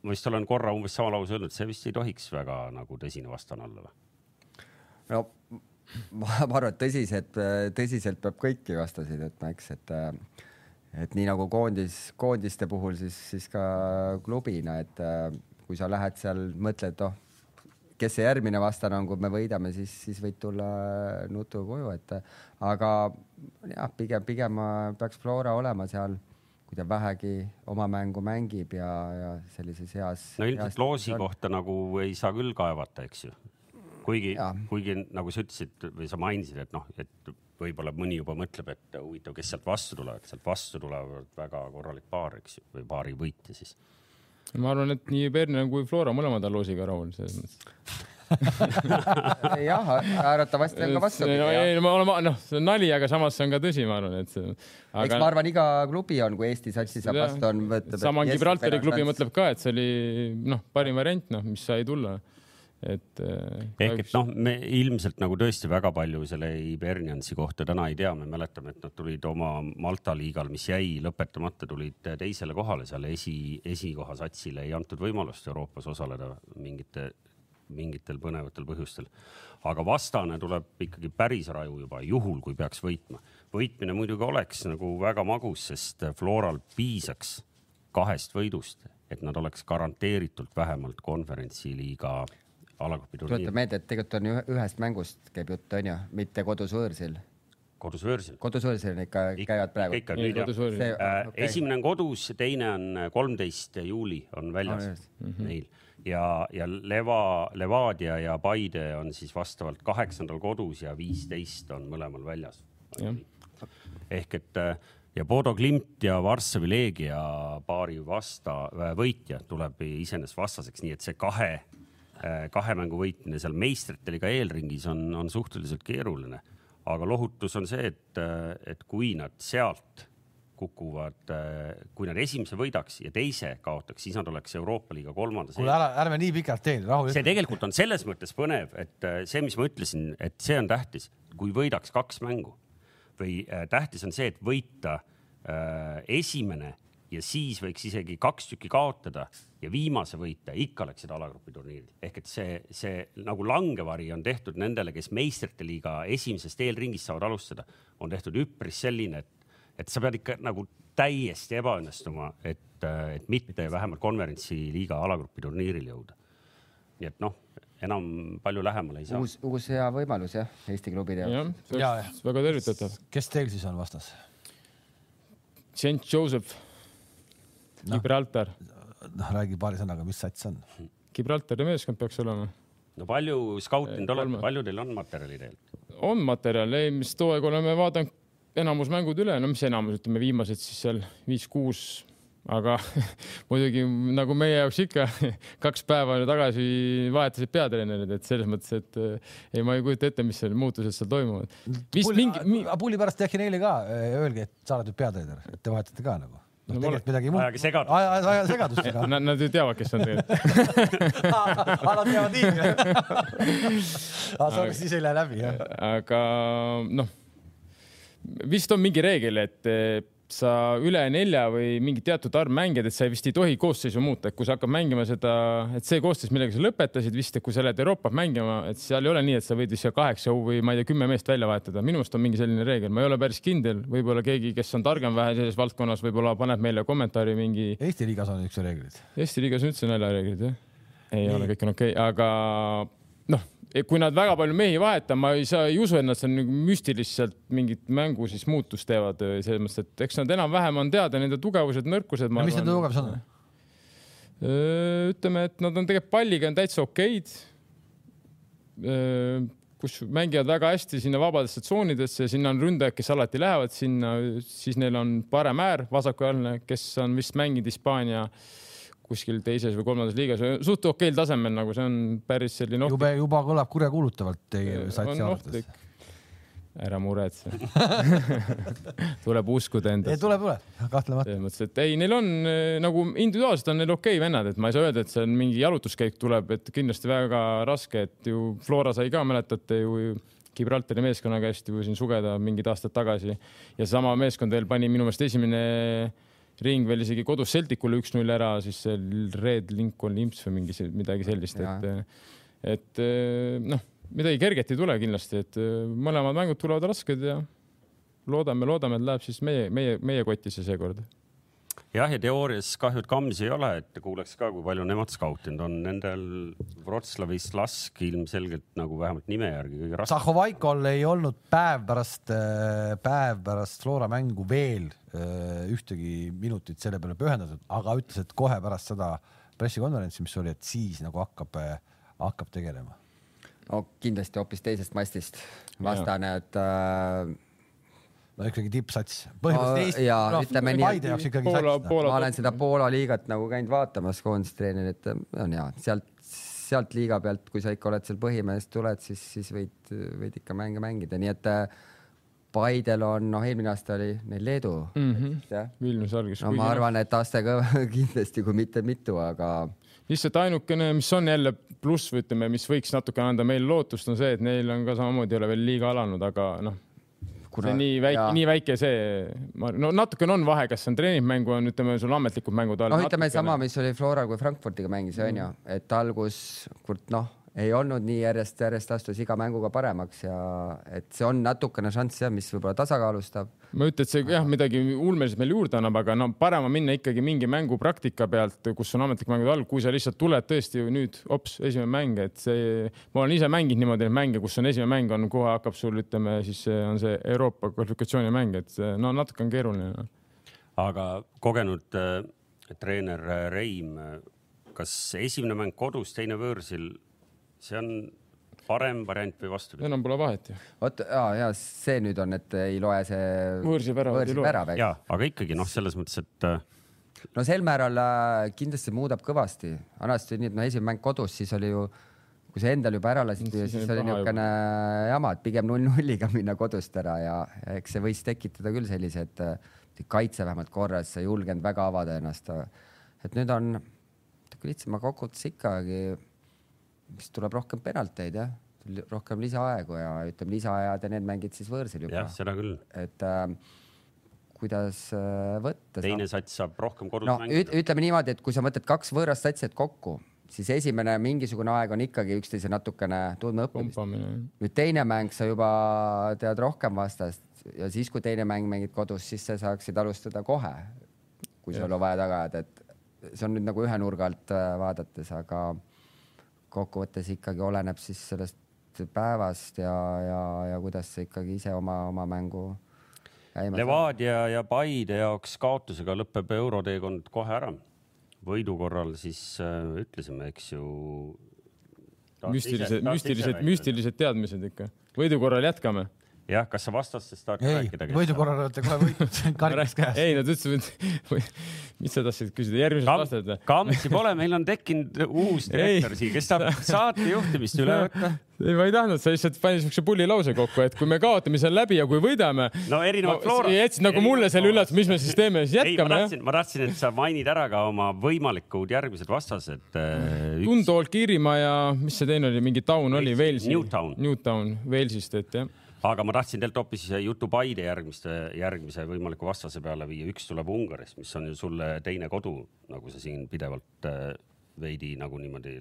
ma vist olen korra umbes sama lause öelnud, see vist ei tohiks väga nagu tõsine vastane olla või? no ma, ma arvan, et tõsiselt, tõsiselt peab kõiki vastaseid võtma, eks, et et nii nagu koondis, koondiste puhul, siis, siis ka klubina, et kui sa lähed seal, mõtled, oh, kes see järgmine vastane on, kui me võidame, siis, siis võid tulla nutu koju, et aga jah, pigem, pigem peaks Flora olema seal, kui ta vähegi oma mängu mängib ja, ja sellises heas. no ilmselt loosi on. kohta nagu ei saa küll kaevata, eks ju. kuigi, kuigi nagu sa ütlesid või sa mainisid, et noh, et võib-olla mõni juba mõtleb, et huvitav, kes sealt vastu tulevad, sealt vastu tulevad väga korralik paar, eks ju, või paari võitja siis. Ma arvan, et nii Berner kui Flora mõlemad on loosiga rahul selles mõttes jah, arvatavasti on ka vastupidi. no ei, ma olen, noh, see on nali, aga samas see on ka tõsi, ma arvan, et see. aga. eks ma arvan, iga klubi on, kui Eesti satsi saab vastu, on. sama Gibraltari klubi mõtleb ka, et see oli noh, parim variant, noh, mis sai tulla et. Äh, ehk et noh, me ilmselt nagu tõesti väga palju selle Iberniansi kohta täna ei tea, me mäletame, et nad tulid oma Malta liigal, mis jäi lõpetamata, tulid teisele kohale seal esi, esikoha satsile, ei antud võimalust Euroopas osaleda mingite, mingitel põnevatel põhjustel. aga vastane tuleb ikkagi päris raju juba juhul, kui peaks võitma. võitmine muidugi oleks nagu väga magus, sest Floral piisaks kahest võidust, et nad oleks garanteeritult vähemalt konverentsiliiga alagrupi turniir. tuletan meelde, et tegelikult on ju ühest mängust käib jutt, onju, mitte kodus võõrsil. kodus võõrsil. kodus võõrsil on ikka, käivad praegu. ikka nüüd jah. Äh, okay. esimene on kodus, teine on kolmteist juuli on väljas ah, mm -hmm. neil ja, ja Leva, Levadia ja Paide on siis vastavalt kaheksandal kodus ja viisteist on mõlemal väljas. ehk et äh, ja Bodo Klimt ja Varssavi Leegia paari vasta, võitja tuleb iseenesest vastaseks, nii et see kahe Äh, kahe mängu võitmine seal meistrite liiga eelringis on, on suhteliselt keeruline. aga lohutus on see, et, äh, et kui nad sealt kukuvad, äh, kui nad esimese võidaks ja teise kaotaks, siis nad oleks Euroopa liiga kolmandas. kuule, ära, ärme nii pikalt tee, rahu. see tegelikult on selles mõttes põnev, et see, mis ma ütlesin, et see on tähtis, kui võidaks kaks mängu või tähtis on see, et võita äh, esimene ja siis võiks isegi kaks tükki kaotada ja viimase võita, ikka läksid alagrupi turniiril. ehk et see, see nagu langevari on tehtud nendele, kes meistrite liiga esimesest eelringist saavad alustada, on tehtud üpris selline, et, et sa pead ikka nagu täiesti ebaõnnestuma, et, et mitte vähemalt konverentsi liiga alagrupi turniiril jõuda. nii et noh, enam palju lähemale ei saa. uus, uus hea võimalus jah, Eesti klubide jaoks. ja, ja, väga tervitatav. kes teil siis on vastas? St Joseph no, Gibraltar. noh, räägi paari sõnaga, mis sats on? Gibraltari meeskond peaks olema. no palju skautinud olete, palju teil on materjali tegelikult? on materjali, mis too aeg oleme vaadanud enamus mängud üle, no mis enamus, ütleme viimased siis seal viis-kuus, aga muidugi nagu meie jaoks ikka kaks päeva tagasi vahetasid peatreenerid, et selles mõttes, et ei, ma ei kujuta ette, mis seal muutused seal toimuvad. mingi. pulli pärast äkki neile ka öelge, et sa oled nüüd peatreener, et te vahetate ka nagu noh no,, tegelikult midagi muud. ajage segadust. aja segadust ka. Nad, nad ju teavad, kes on tegelikult Nad teavad nii. aga see oleks siis ei lähe läbi, jah. aga noh, vist on mingi reegel, et sa üle nelja või mingi teatud arv mängijaid, et sa vist ei tohi koosseisu muuta, et kui sa hakkad mängima seda, et see koosseis, millega sa lõpetasid vist, et kui sa lähed Euroopat mängima, et seal ei ole nii, et sa võid vist kaheksa või ma ei tea, kümme meest välja vahetada. minu arust on mingi selline reegel, ma ei ole päris kindel, võib-olla keegi, kes on targem vähe selles valdkonnas, võib-olla paneb meile kommentaari mingi. Eesti liigas on niisugused reeglid. Eesti liigas on üldse naljareeglid jah? ei nii. ole, kõik on okei okay., aga kui nad väga palju mehi vahetavad, ma ei saa, ei usu, et nad seal nagu müstiliselt mingit mängu siis muutust teevad selles mõttes, et eks nad enam-vähem on teada nende tugevused, nõrkused. mis nende tugevused on? ütleme, et nad on tegelikult palliga on täitsa okeid. kus mängivad väga hästi sinna vabadesse tsoonidesse, sinna on ründajad, kes alati lähevad sinna, siis neil on parem äär, vasakujalgne, kes on vist mänginud Hispaania äh, kuskil teises või kolmandas liigas, suht okeil tasemel, nagu see on päris selline ohtlik. jube, juba kõlab kurjakuulutavalt teie satsi arvates. ära muretse tuleb uskuda endasse. tuleb, tuleb, kahtlemata. selles mõttes, et ei, neil on nagu individuaalselt on neil okei okay vennad, et ma ei saa öelda, et see on mingi jalutuskäik tuleb, et kindlasti väga raske, et ju Flora sai ka, mäletate ju Gibraltari meeskonna käest ju siin sugeda mingid aastad tagasi ja sama meeskond veel pani minu meelest esimene ring veel isegi kodus Celticule üks-null ära, siis see Red Lincoln Imps või mingi midagi sellist, et, et noh, midagi kerget ei tule kindlasti, et mõlemad mängud tulevad rasked ja loodame, loodame, et läheb siis meie, meie, meie kotisse seekord jah, ja teoorias kahju, et Kams ei ole, et kuuleks ka, kui palju nemad skautinud on. Nendel Wroclawi Slask ilmselgelt nagu vähemalt nime järgi kõige raskem. Zahovaikol ei olnud päev pärast, päev pärast Flora mängu veel äh, ühtegi minutit selle peale pühendatud, aga ütles, et kohe pärast seda pressikonverentsi, mis oli, et siis nagu hakkab, hakkab tegelema. no kindlasti hoopis teisest mastist vastane, et äh, no ikkagi tippsats. Jaa, ütleme nii, ikkagi Poola-. Poola- ma olen seda Poola liigat nagu käinud vaatamas koondistreeneril, et on hea, sealt, sealt liiga pealt, kui sa ikka oled seal põhimehest tuled, siis, siis võid, võid ikka mänge mängida, nii et äh, Paidel on, noh, eelmine aasta oli neil Leedu mm. -hmm. jah, Vilnius algis. no ma arvan, et aste ka kindlasti, kui mitte mitu, aga lihtsalt ainukene, mis on jälle pluss või ütleme, mis võiks natuke anda meile lootust, on see, et neil on ka samamoodi ei ole veel liiga alanud, aga noh, on nii väike, nii väike see, no natukene on vahe, kas see on treeningmängu, on ütleme sul ametlikud mängud all. noh, ütleme sama, mis oli Floral, kui Frankfurdiga mängis, onju, et algus, kurat, noh, ei olnud nii järjest-järjest astus iga mänguga paremaks ja et see on natukene šanss jah, mis võib-olla tasakaalustab. ma ei ütle, et see jah, midagi ulmeliselt meil juurde annab, aga no parem on minna ikkagi mingi mängupraktika pealt, kus on ametlik mängud all, kui sa lihtsalt tuled tõesti ju nüüd hops, esimene mäng, et see, ma olen ise mänginud niimoodi neid mänge, kus on esimene mäng on, kohe hakkab sul, ütleme siis see on see Euroopa kvalifikatsioonimäng, et no natuke on keeruline no.. aga kogenud äh, treener äh, Reim, kas esimene mäng kodus, teine võõrsil, see on parem variant või vastupidi? enam pole vahet ju. vot ja, ja see nüüd on, et ei loe see ei võõrsil loe. värav, eks. ja, aga ikkagi noh, selles mõttes, et äh, no sel määral äh, kindlasti muudab kõvasti. vanasti oli nii, et no esimene mäng kodus, siis oli ju, kui sa endal juba ära lasid, Siis siis oli niisugune jama, et pigem null-nulliga minna kodust ära ja, eks see võis tekitada küll sellise, et äh, kaitse vähemalt korras, sa ei julgenud väga avada ennast. et nüüd on natuke lihtsam, aga kokkuvõttes ikkagi vist tuleb rohkem penalteid jah, rohkem lisaaegu ja ütleme, lisaajad ja need mängid siis võõrsil juba jah, seda küll. et äh, kuidas äh, võtta. teine sats saab rohkem kodus no mängida üt,. ütleme niimoodi, et kui sa mõtled kaks võõrast satsi kokku, siis esimene mingisugune aeg on ikkagi üksteise natukene tundma õppimist. nüüd teine mäng, sa juba tead rohkem vastast ja siis, kui teine mäng mängid kodus, siis sa saaksid alustada kohe, kui sul on vaja taga ajada, et see on nüüd nagu ühe nurga alt äh, vaadates, aga kokkuvõttes ikkagi oleneb siis sellest päevast ja, ja, ja kuidas sa ikkagi ise oma, oma mängu. Levadia ja Paide jaoks kaotusega lõpeb euroteekond kohe ära. võidu korral siis äh, ütlesime, eks ju. müstilised, müstilised, müstilised teadmised ikka. võidu korral jätkame. jah, kas sa vastastest tahad ei, rääkida? võidu korral olete kohe võitnud, karikas käes. ei, nad ütlesid, et mis sa tahtsid küsida, järgmised Kam, vastused või? Kamsi pole, meil on tekkinud uus direktor siia, kes tahab saate juhtimist üle võtta. ei, ma ei tahtnud, sa lihtsalt pani siukse pullilause kokku, et kui me kaotame seal läbi ja kui võidame. no erinevalt Flora. jätsid nagu mulle selle üllatus, mis me siis teeme, siis ei, ma jätkame ma tahtsin, et sa mainid ära ka oma võimalikud järgmised vastased. Tundol, Kiirimaa ja mis see teine oli, mingi taun oli, Walesi. Newtown. Newtown, Walesist, et jah. Aga ma tahtsin teilt hoopis jutu Paide järgmiste, järgmise võimaliku vastase peale viia, üks tuleb Ungarist, mis on ju sulle teine kodu, nagu sa siin pidevalt äh, veidi nagu niimoodi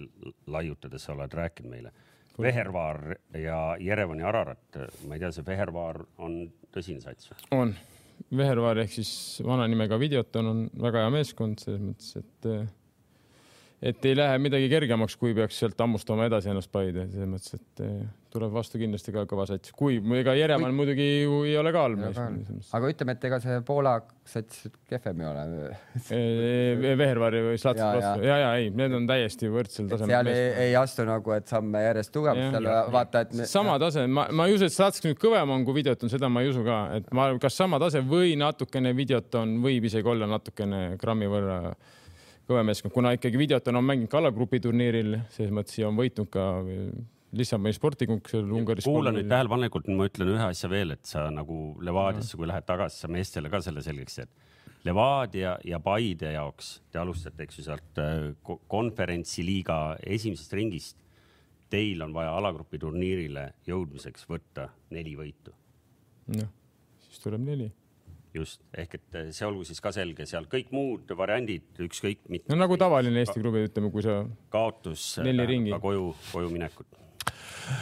laiutades oled rääkinud meile. Vehervaar ja Jerevani Ararat, ma ei tea, see Vehervaar on tõsine sats või? on. Vehervaar ehk siis vana nimega Videoton on väga hea meeskond selles mõttes, et et ei lähe midagi kergemaks, kui peaks sealt hammustama edasi ennast Paide, selles mõttes, et eh, tuleb vastu kindlasti ka kõva sats, kui ega Jerevan muidugi ju ei ole ka halb meeskond. aga ütleme, et ega see Poola sats kehvem ei ole. Vehervaari või Slats Ja, ja. vastu ja, ja ei, need on täiesti võrdsel seal tasemel ei,. ei astu nagu, et samme järjest tugevamaks, seal vaata, et sama tase, ma, ma ei usu, et Slats nüüd kõvem on kui Videoton, seda ma ei usu ka, et ma, kas sama tase või natukene Videoton võib isegi olla natukene grammi võrra kõvem meeskond, kuna ikkagi Videoton on mänginud ka alagrupi turniiril, selles mõttes ja on võitnud ka Lissaboni spordikonkursil Ungaris. kuula nüüd tähelepanelikult, ma ütlen ühe asja veel, et sa nagu Levadiasse, kui lähed tagasi, sa meestele ka selle selgeks teed. Levadia ja Paide jaoks te alustate, eks ju, sealt äh, ko- konverentsiliiga esimesest ringist. Teil on vaja alagrupi turniirile jõudmiseks võtta neli võitu noh, siis tuleb neli. Just ehk et äh, see olgu siis ka selge, seal kõik muud variandid, ükskõik no mitte nagu tavaline Eesti klubi, ütleme, kui sa kaotus ringi. ka koju, koju minekut.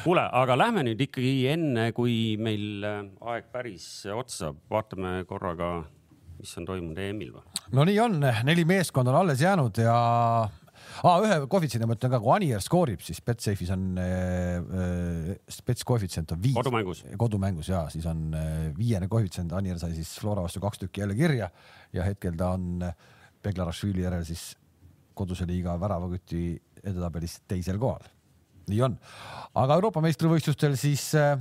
kuule, aga lähme nüüd ikkagi enne, kui meil äh, aeg päris otsa saab, vaatame korraga mis on toimunud EM-il või? no nii on, neli meeskonda on alles jäänud ja ah, ühe koefitsiendi ma ütlen ka, kui Anier skoorib, siis Betsafe'is on äh, spets koefitsient on viis. kodumängus. kodumängus ja siis on äh, viiene koefitsient, Anier sai siis Flora vastu kaks tükki jälle kirja ja hetkel ta on Beglarašvili järel siis koduse liiga väravaküti edetabelis teisel kohal. nii on, aga Euroopa meistrivõistlustel siis äh,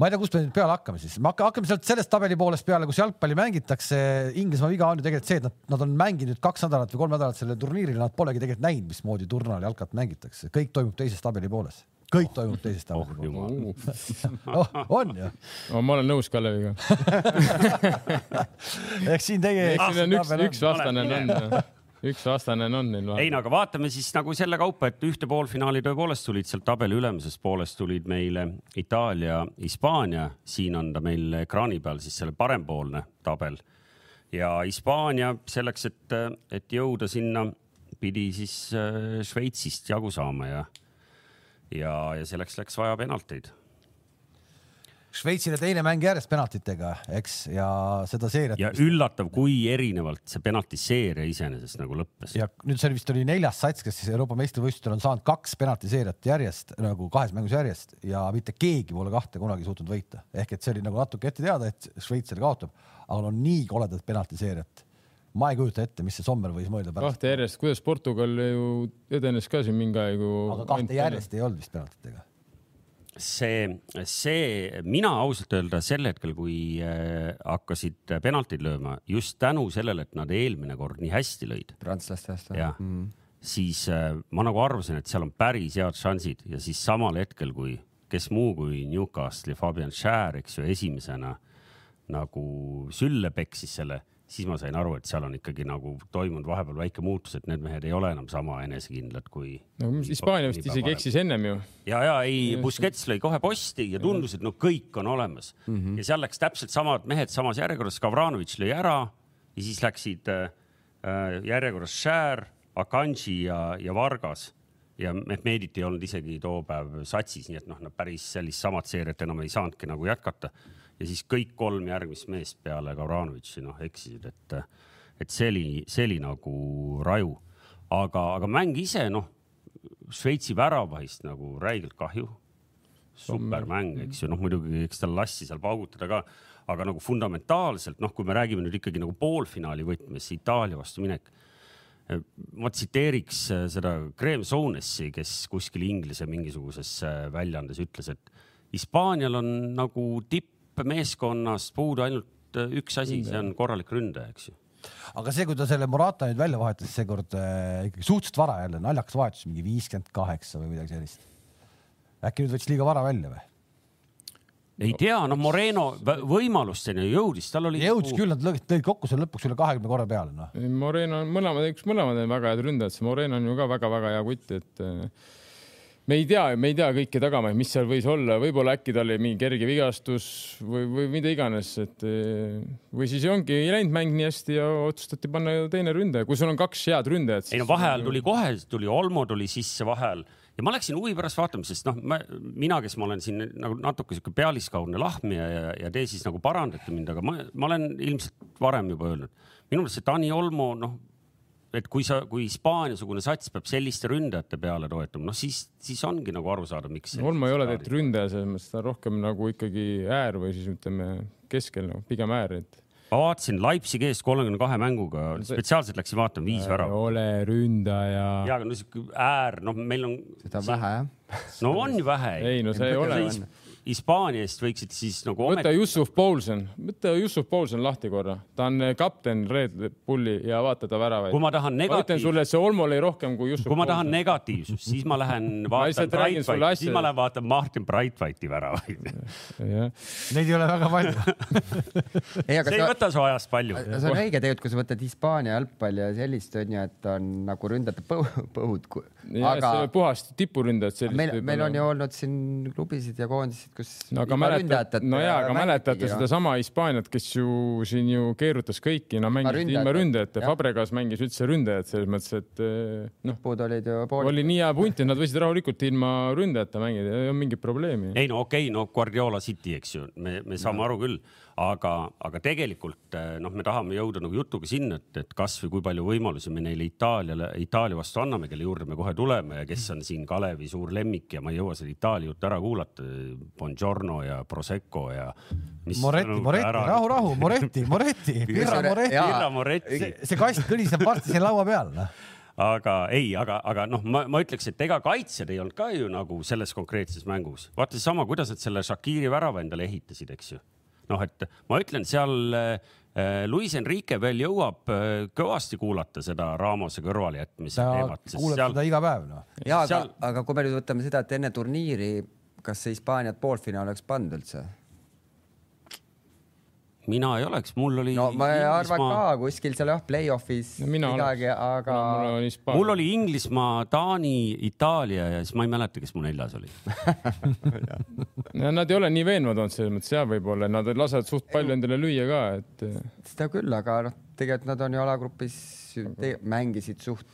ma ei tea, kust me nüüd peale hakkame siis, me hakkame sealt sellest tabeli poolest peale, kus jalgpalli mängitakse. Inglismaa viga on ju tegelikult see, et nad, nad on mänginud kaks nädalat või kolm nädalat sellel turniiril, nad polegi tegelikult näinud, mismoodi turnal jalkat mängitakse, kõik toimub teises tabeli pooles. Kõik toimub teises tabeli oh, pooles. oh, on ju? Oh,? ma olen nõus Kaleviga ehk siin teie. eks siin on üks, üks vastane on üks vastane on neil vahel. ei no aga vaatame siis nagu selle kaupa, et ühte poolfinaali tõepoolest tulid sealt tabeli ülemisest poolest tulid meile Itaalia, Hispaania, siin on ta meil ekraani peal siis selle parempoolne tabel. Ja Hispaania selleks, et, et jõuda sinna, pidi siis äh, Šveitsist jagu saama ja, ja, ja selleks läks vaja penalteid Šveitsile teine mäng järjest penaltitega, eks, ja seda seeriat. ja üllatav, kui erinevalt see penaltiseeria iseenesest nagu lõppes. ja nüüd see vist oli neljas sats, kes siis Euroopa meistrivõistlustel on saanud kaks penaltiseeriat järjest nagu kahes mängus järjest ja mitte keegi pole kahte kunagi suutnud võita, ehk et see oli nagu natuke ette teada, et Šveits selle kaotab, aga no nii koledat penaltiseeriat ma ei kujuta ette, mis see Sommer võis mõelda pärast. kahte järjest, kuidas Portugal ju edenes ka siin mingi aeg ju. aga kahte järjest ei olnud vist penaltitega see, see, mina ausalt öelda sel hetkel, kui äh, hakkasid penaltid lööma, just tänu sellele, et nad eelmine kord nii hästi lõid. prantslaste vastu. jah mm., siis äh, ma nagu arvasin, et seal on päris head šansid ja siis samal hetkel, kui kes muu kui Newcastle'i Fabian Schär, eks ju, esimesena nagu sülle peksis selle siis ma sain aru, et seal on ikkagi nagu toimunud vahepeal väike muutus, et need mehed ei ole enam sama enesekindlad kui. no Hispaania vist isegi eksis ennem ju. ja, ja ei, Busquets lõi kohe posti ja tundus, et no kõik on olemas mm -hmm. ja seal läks täpselt samad mehed samas järjekorras, Kavranovitš lõi ära ja siis läksid äh, äh järjekorras Šär, Akanji ja, ja Vargas ja Mehmedit ei olnud isegi too päev satsis, nii et noh, nad päris sellist samat seeriat enam ei saanudki nagu jätkata ja siis kõik kolm järgmist meest peale Gavranovitši noh eksisid, et, et see oli, see oli nagu raju. aga, aga mäng ise noh, Šveitsi väravahist nagu räigelt kahju. supermäng, eks ju, noh muidugi, eks tal lassi seal paugutada ka, aga nagu fundamentaalselt noh, kui me räägime nüüd ikkagi nagu poolfinaali võtmes Itaalia vastu minek ma tsiteeriks seda Graham Sounesi, kes kuskil Inglise mingisuguses väljaandes ütles, et Hispaanial on nagu tipp meeskonnast puudu ainult äh, üks asi, see on korralik ründaja, eks ju aga see, kui ta selle Morata nüüd välja vahetas seekord äh, ikkagi suhteliselt vara jälle, naljakas vahetus, mingi viiskümmend kaheksa või midagi sellist. äkki nüüd võttis liiga vara välja või? ei tea, no Moreno võimalusteni jõudis, tal oli. jõudis küll, nad lõid kokku seal lõpuks üle kahekümne korra peale, noh. Moreno on mõlemad, üks mõlemad on väga head ründajad, see Moreno on ju ka väga-väga hea kutt, et me ei tea, me ei tea kõiki tagamaid, mis seal võis olla, võib-olla äkki tal oli mingi kerge vigastus või, või mida iganes, et või siis ongi ei läinud mäng nii hästi ja otsustati panna teine ründaja, kui sul on kaks head ründajat. ei no vaheajal tuli kohe, tuli Olmo tuli sisse vahel ja ma läksin huvi pärast vaatama, sest noh, mina, kes ma olen siin nagu natuke sihuke pealiskaudne lahmija ja, ja te siis nagu parandate mind, aga ma, ma olen ilmselt varem juba öelnud, minu meelest see Tani Olmo, noh et kui sa, kui Hispaania-sugune sats peab selliste ründajate peale toetuma, noh siis, siis ongi nagu aru saada, miks. Olmo ei ole tegelikult ründaja, selles mõttes ta on rohkem nagu ikkagi äär või siis ütleme keskel nagu pigem äär, et. ma vaatasin Leipzigi eest kolmekümne kahe mänguga spetsiaalselt läksin vaatama viis väravat. ole ründaja. ja, aga no sihuke äär, noh, meil on. seda on vähe jah. no on vähe. ei no see ei ole. Hispaania eest võiksid siis nagu. võta Jussuf Poulsen, võta Jussuf Poulsen lahti korra, ta on eh, kapten Red Bulli ja vaata ta väravaid. kui ma tahan negatiivsust. ma ütlen sulle, et see Olmo lõi rohkem kui Jussuf. kui ma tahan negatiivsust, siis ma lähen vaatan Breitwhite, siis ma lähen vaatan Martin Breitwhite'i väravaid. Neid ei ole väga palju see ei sa... võta su ajast palju. see on õige tegelikult, kui sa võtad Hispaania jalgpalli ja sellist onju, et on nagu ründajate põud. Aga puhast tipuründajat. meil, meil on ju olnud siin klubisid ja koondisid kus no mäletad, no jaa, aga mäletate sedasama Hispaaniat, kes ju siin ju keerutas kõiki, no mängis ründajata, ilma ründajata, jah. Fabregas mängis üldse ründajat selles mõttes, et eh, noh, lõpud olid ju pool. oli nii hea punt, et nad võisid rahulikult ilma ründajata mängida, ei olnud mingit probleemi. ei no okei okay,, no Guardiola City, eks ju, me, me saame aru küll, aga, aga tegelikult eh, noh, me tahame jõuda nagu jutuga sinna, et, et kasvõi kui palju võimalusi me neile Itaaliale, Itaalia vastu anname, kelle juurde me kohe tuleme ja kes on siin Kalevi suur lemmik ja ma ei jõua seda Itaalia juttu ära kuulata. Bongiorno ja Prosecco ja. Moretti, Moretti, rahu, rahu, Moretti, Moretti, Pirra Moretti. Pirra Moretti see, see kast kõliseb varsti siin laua peal, noh. aga ei, aga, aga noh, ma, ma ütleks, et ega kaitsjad ei olnud ka ju nagu selles konkreetses mängus. vaata seesama, kuidas nad selle Shakiri värava endale ehitasid, eks ju. noh, et ma ütlen, seal äh, Luis Enrique veel jõuab äh, kõvasti kuulata seda Ramose kõrvalejätmise teemat, kuuleb seal seda iga päev, noh. ja aga seal-, aga kui me nüüd võtame seda, et enne turniiri, kas see Hispaaniat poolfinaal oleks pannud üldse? Mina ei oleks, mul oli. no ma arvan ka kuskil seal jah, play-off'is No midagi, aga Hispaania. mul oli Inglismaa, Taani, Itaalia ja siis ma ei mäleta, kes mu neljas oli. Ja nad ei ole nii veenvad olnud selles mõttes jah, võib-olla nad lasevad suht palju endale lüüa ka, et seda küll, aga noh, tegelikult nad on ju alagrupis mängisid suht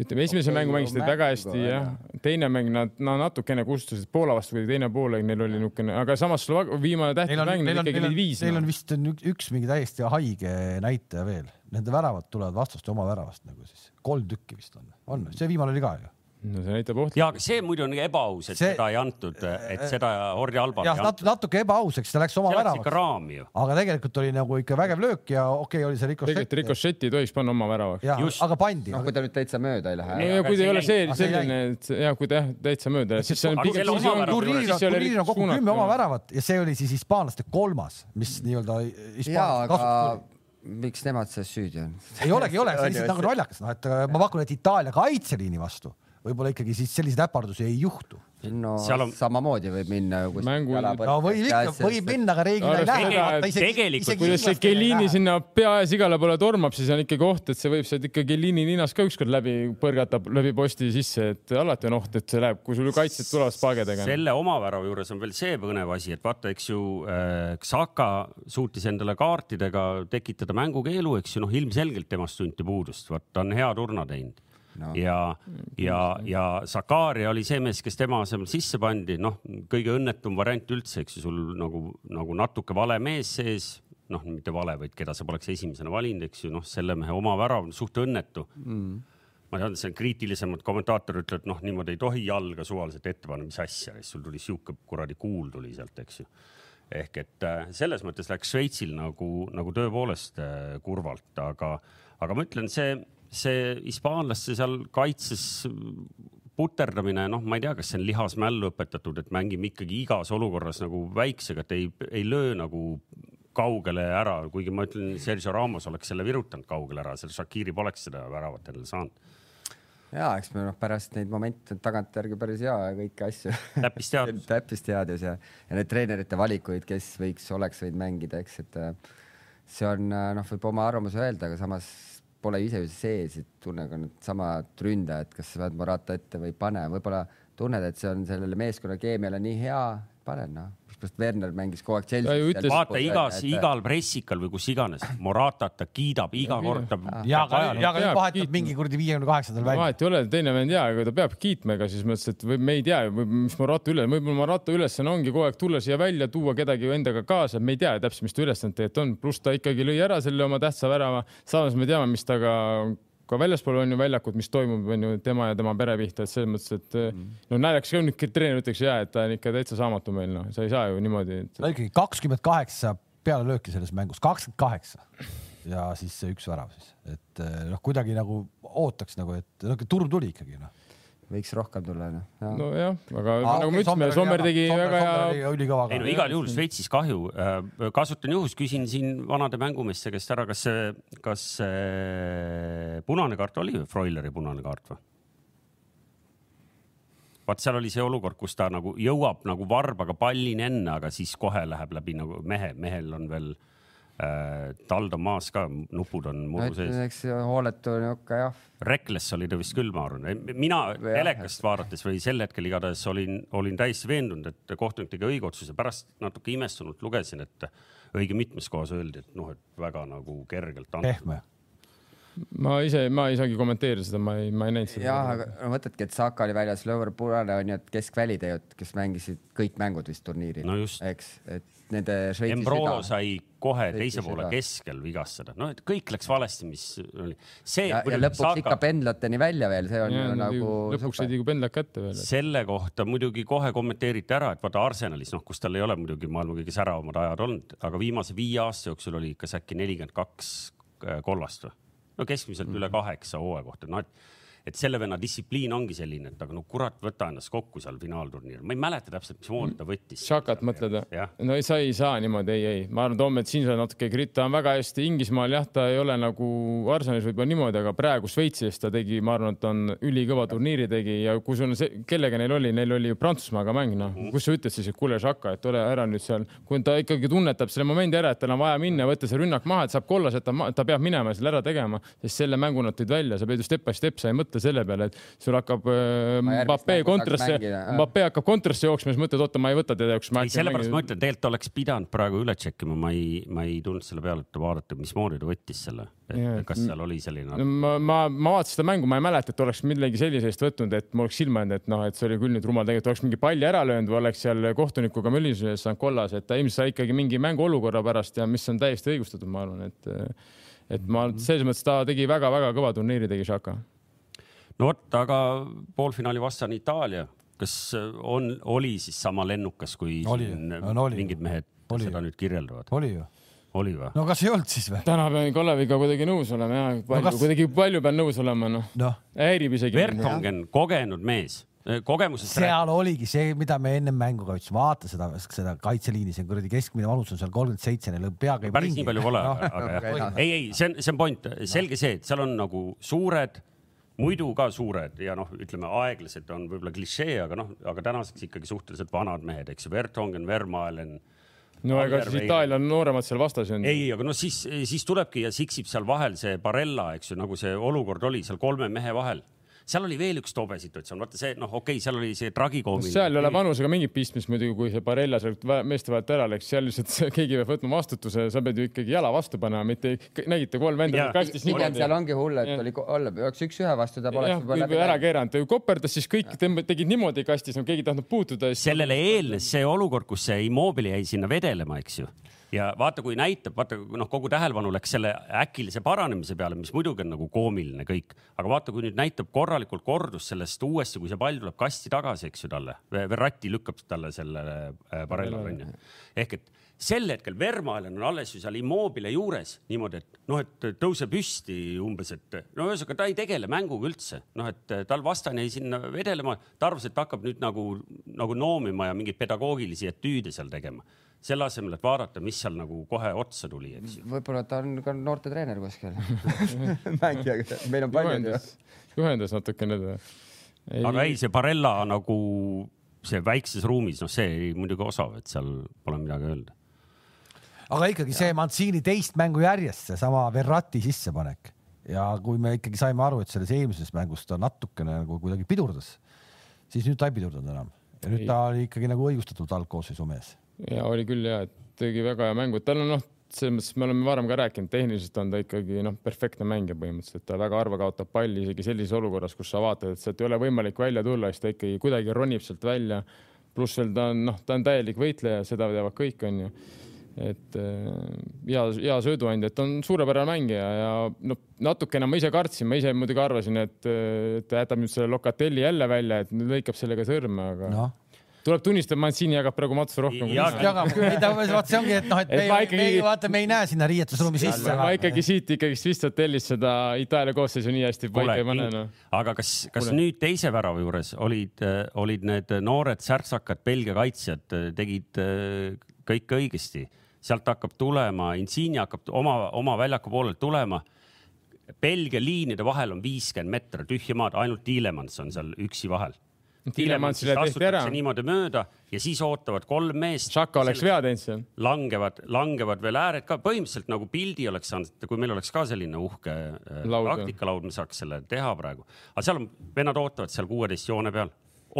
ütleme, esimese Okei, mängu mängisid väga hästi jah, teine mäng nad no natukene kustusid Poola vastu, kuigi teine poolaeg neil oli niisugune, aga samas Slovak- viimane tähtis mäng neil ikkagi oli viis. neil on vist on üks, üks mingi täiesti haige näitaja veel. Nende väravad tulevad vastaste oma väravast nagu siis. kolm tükki vist on. on, see viimane oli ka ju. No see näitab ohtlikku. ja, aga see muidu on ebaaus, et See- seda ei antud, et seda Hordi Albale jah, antud. natuke ebaauseks, ta läks oma see läks ikka väravaks, raami ju. aga tegelikult oli nagu ikka vägev löök ja okei okay,, oli see tegelikult rikošett. Ricochet'i ei tohiks panna oma väravaks. jah Just., aga pandi noh, kui ta nüüd täitsa mööda ei lähe no Ei, ja kui ta ei ole see selline, et ja kui ta jah täitsa mööda, siis see on pigem turniiril on, kokku kümme oma väravat ja see oli siis hispaanlaste kolmas, mis nii-öelda hispaanlaste kasuks tuli. miks nemad selles süüdi on? ei olegi, ei ole, see on lihtsalt nagu naljakas, noh, et äh, ma pakun, et Itaalia kaitseliini vastu võib-olla ikkagi siis selliseid äpardusi ei juhtu. no Seal on- samamoodi võib minna ju kuskil Mängu- jalapõrkest no võib ikka, võib minna, aga reeglina ei lähe et. tegelikult- kuidas see Kellini sinna peaees igale poole tormab, siis on ikkagi oht, et see võib sealt ikka Kellini ninast ka ükskord läbi põrgata läbi posti sisse, et alati on oht, et see läheb, kui sul ju kaitsjad tulevad spaagedega. selle oma värava juures on veel see põnev asi, et vaata, eks ju äh, Xhaka suutis endale kaartidega tekitada mängukeelu, eks ju, noh, ilmselgelt temast tunti puudust, vot ta on hea turna teinud No. ja, ja, ja Sakaria oli see mees, kes tema asemel sisse pandi, noh, kõige õnnetum variant üldse, eks ju, sul nagu, nagu natuke vale mees sees, noh, mitte vale, vaid keda sa poleks esimesena valinud, eks ju, noh, selle mehe oma värav, suht õnnetu. Mm.. ma tean, see on kriitilisemad kommentaatorid ütlevad, noh, niimoodi ei tohi jalga suvaliselt ette panna, mis asja, sul tuli sihuke kuradi kuul tuli sealt, eks ju. Ehk et äh, selles mõttes läks Šveitsil nagu, nagu tõepoolest äh, kurvalt, aga, aga ma ütlen, see, see hispaanlaste seal kaitses puterdamine, noh, ma ei tea, kas see on lihasmällu õpetatud, et mängime ikkagi igas olukorras nagu väiksega, et ei, ei löö nagu kaugele ära, kuigi ma ütlen, Sergio Ramos oleks selle virutanud kaugele ära, seal Shakiri poleks seda väravat endale saanud. ja eks me noh, pärast neid momente tagantjärgi päris hea ja kõiki asju. täppisteadus. täppisteadus ja, ja need treenerite valikuid, kes võiks, oleks võinud mängida, eks, et äh, see on äh, noh, võib oma arvamuse öelda, aga samas pole ise ju sees, et tunne ka needsamad ründajad, kas sa pead Morata ette või ei pane, võib-olla tunned, et see on sellele meeskonna keemiale nii hea, pane noh, mispärast Werner mängis kogu aeg Ta Chelsea's. vaata igas, igal pressikal või kus iganes, Moratat ta kiidab iga kord, ta ja, aga, ja aga nüüd vahetab mingi kuradi viiekümne kaheksandal välja. vahet ei ole, teine vend ja, aga ta peab kiitma, ega siis mõttes, et või me ei tea, mis Morata üle, võib-olla Morata ülesanne ongi kogu aeg tulla siia välja, tuua kedagi endaga kaasa, me ei tea täpselt, mis ta ülesanne tegelikult on, pluss ta ikkagi lõi ära selle oma tähtsa värava. samas me teame, mis temaga ka väljaspool on ju väljakut, mis toimub, on ju tema ja tema pere pihta, et selles mõttes, et mm. no naljakas ka nüüd treener ütleks ja, et ta on ikka täitsa saamatu meil, noh, sa ei saa ju niimoodi et.... ta ikkagi kakskümmend kaheksa pealelööki selles mängus, kakskümmend kaheksa ja siis see üks värav siis, et eh, noh, kuidagi nagu ootaks nagu, et noh, turm tuli ikkagi noh. Võiks rohkem tulla noh. nojah, aga nagu me ütlesime, Sommer tegi väga hea. ülikõva ei no igal juhul Šveitsis kahju. kasutan juhust, küsin siin vanade mängumeeste käest ära, kas see, kas see punane kaart oli Freuleri punane kaart või? vaat seal oli see olukord, kus ta nagu jõuab nagu varbaga pallini enne, aga siis kohe läheb läbi nagu mehe, mehel on veel tald on maas ka, nupud on no muru ütleme, sees. eks hooletu niuke jah, Reckless oli ta vist küll, ma arvan. mina Jah, telekast vaadates või sel hetkel igatahes olin, olin täiesti veendunud, et kohtunik tegi õige otsuse. pärast natuke imestunult lugesin, et õige mitmes kohas öeldi, et noh, et väga nagu kergelt pehme. Ma ise, ma ei saagi kommenteerida seda, ma ei, ma ei näinud seda. jah, aga no mõtledki, et Saka oli väljas, Lõver Purane on ju, et keskväliteod, kes mängisid kõik mängud vist turniiril No eks, et nende Embrolo sai kohe teise poole keskel vigastada, noh, et kõik läks valesti, mis oli. see ja, ja lõpuks ikka pendlateni välja veel, see on ju nagu lõpuks said ju pendlad kätte veel. selle kohta muidugi kohe kommenteeriti ära, et vaata Arsenalis, noh, kus tal ei ole muidugi maailma kõige säravamad ajad olnud, aga viimase viie aasta jooksul oli ikka äkki nelikümmend kaks kollast või? No keskmiselt üle kaheksa hooaja kohta, noh et, et selle venna distsipliin ongi selline, et aga no kurat, võta ennast kokku seal finaalturniiril, ma ei mäleta täpselt, mismoodi ta võttis. Šakat mõtled või? no ei, sa ei saa niimoodi, ei, ei, ma arvan, Toome, et siin sa natuke krit-, ta on väga hästi Inglismaal jah, ta ei ole nagu Arsenalis võib-olla niimoodi, aga praegu Šveitsis ta tegi, ma arvan, et on ülikõva turniiri tegi ja kui sul on see, kellega neil oli, neil oli ju Prantsusmaaga mäng, noh, kus sa ütled siis, et kuule, Šaka, et ole ära nüüd seal, kui ta ikkagi tunnetab selle momendi ära, et tal on vaja minna, võtta see rünnak maha, et saab kollase, et ta, ta peab minema ja selle ära tegema, sest selle mängu nad tõid välja, sa pead ju step by step, sa ei mõtle selle peale, et sul hakkab äh, Ma mängu kontrasse mängida. Mbappe hakkab kontrasse jooksma, siis mõtled, oota, ma ei võta teda jooksma. ei, sellepärast ma ütlen, tegelikult oleks pidanud praegu üle tšekkima, ma ei, ma ei tulnud selle peale, et vaadata, mismoodi ta võttis selle. Et- kas seal oli selline ma, ma, ma vaatasin seda mängu, ma ei mäleta, et oleks millegi sellisest võtnud, et mul oleks silma jäänud, et noh, et see oli küll nüüd rumal, tegelikult oleks mingi palli ära löönud või oleks seal kohtunikuga möllisuse ees saanud kollase, et ta ilmselt sai ikkagi mingi mänguolukorra pärast ja mis on täiesti õigustatud, ma arvan, et et ma selles mõttes ta tegi väga-väga kõva turniiri tegi Šaka. No vot, aga poolfinaali vastane Itaalia, kas on, oli siis sama lennukas, kui Oli, siin on, oli. mingid mehed Oli. seda nüüd kirjeldavad? oli ju. oli või? no kas ei olnud siis või? täna pean Kaleviga kuidagi nõus olema ja palju kas- no,, kuidagi palju pean nõus olema, noh, noh, häirib isegi. Vertonghen, kogenud mees, kogemusest rääkib. seal oligi see, mida me ennem mängu ka ütlesime, vaata seda, seda kaitseliini, see kuradi keskmine vanus on seal kolmkümmend seitse, neil on peaga ei päris nii palju pole, noh, aga jah ei, ei, see on, see on point, selge see, et seal on nagu suured, muidu ka suured ja noh, ütleme aeglased on võib-olla klišee, aga noh, aga tänaseks ikkagi suhteliselt vanad mehed, eks ju, Vertonghen, Vermaelen. no ega siis Itaalia on nooremad seal vastas ju. ei, aga noh, siis, siis tulebki ja siksib seal vahel see Barella, eks ju, nagu see olukord oli seal kolme mehe vahel seal oli veel üks tobe situatsioon, vaata see noh, okei okay,, seal oli see tragikoomiline. seal ei ole vanusega mingit pistmist muidugi, kui see Barella sealt meeste vahelt ära läks, seal lihtsalt see- keegi peab võtma vastutuse, sa pead ju ikkagi jala vastu panema, mitte nägite kolm venda kastis pigem niimoodi seal. ongi hull, et Jah. oli, olla, oleks üks-ühe vastu, ta poleks võib-olla kui ära keeranud, koperdas, siis kõik tegid niimoodi kastis, no keegi ei tahtnud puutuda. sellele eelnes see olukord, kus see Immobile jäi sinna vedelema, eks ju. Ja vaata, kui näitab, vaata noh, kogu tähelepanu läks selle äkilise paranemise peale, mis muidugi on nagu koomiline kõik, aga vaata, kui nüüd näitab korralikult kordust sellest uuesti, kui see pall tuleb kasti tagasi, eks ju talle, Verratti lükkab talle selle äh, Barellale onju. ehk et sel hetkel Vermaelen on alles ju seal Immobile juures niimoodi, et noh, et tõuse püsti umbes, et no ühesõnaga ta ei tegele mänguga üldse, noh, et tal vastane jäi sinna vedelema, ta arvas, et hakkab nüüd nagu, nagu noomima ja mingeid pedagoogilisi etüüde seal tegema. Selle asemel, et vaadata, mis seal nagu kohe otsa tuli, eks ju. võib-olla ta on ka noortetreener kuskil. mängijaga, meil on palju ju. juhendas, natukene teda. aga ei, see Barella nagu see väikses ruumis, noh, see oli muidugi osav, et seal pole midagi öelda. aga ikkagi see Mancini teist mängu järjest, seesama Verratti sissepanek ja kui me ikkagi saime aru, et selles eelmises mängus ta natukene nagu kuidagi pidurdas, siis nüüd ta ei pidurdanud enam ja nüüd Ei. ta oli ikkagi nagu õigustatud algkoosseisu mees. Ja oli küll ja, et tegi väga hea mängu, tal on noh, selles mõttes me oleme varem ka rääkinud, tehniliselt on ta ikkagi noh, perfektne mängija põhimõtteliselt, ta väga harva kaotab palli isegi sellises olukorras, kus sa vaatad, et sealt ei ole võimalik välja tulla, siis ta ikkagi kuidagi ronib sealt välja. pluss veel ta on noh, ta on täielik võitleja, seda teavad kõik, onju et äh, hea, hea sööduandja, et on suurepärane mängija ja noh, natukene ma ise kartsin, ma ise muidugi arvasin, et, et ta jätab nüüd selle Locatelli jälle välja, et lõikab sellega sõrme, aga no. noh, tuleb tunnistada, Mancini jagab praegu matsu rohkem jagab, vaat see ongi, et noh, et me, ikkagi- me vaata, me ei näe sinna riietusruumi sisse. ma ikkagi siit ikkagi lihtsalt tellist seda Itaalia koosseisu nii hästi paika ei pane, noh. aga kas, kas Kuule. nüüd teise värava juures olid, olid need noored särtsakad Belgia kaitsjad, tegid äh, kõik õigesti, sealt hakkab tulema, Insigne hakkab oma, oma väljaku poolelt tulema. Belgia liinide vahel on viiskümmend meetrit tühja maad, ainult Tielemans on seal üksi vahel. Tillemansile tehti ära. niimoodi mööda ja siis ootavad kolm meest. Šaka oleks vea teinud seal. langevad, langevad veel ääred ka, põhimõtteliselt nagu pildi oleks saanud, kui meil oleks ka selline uhke äh, taktikalaud, me saaks selle teha praegu. aga seal on, vennad ootavad seal kuueteist joone peal,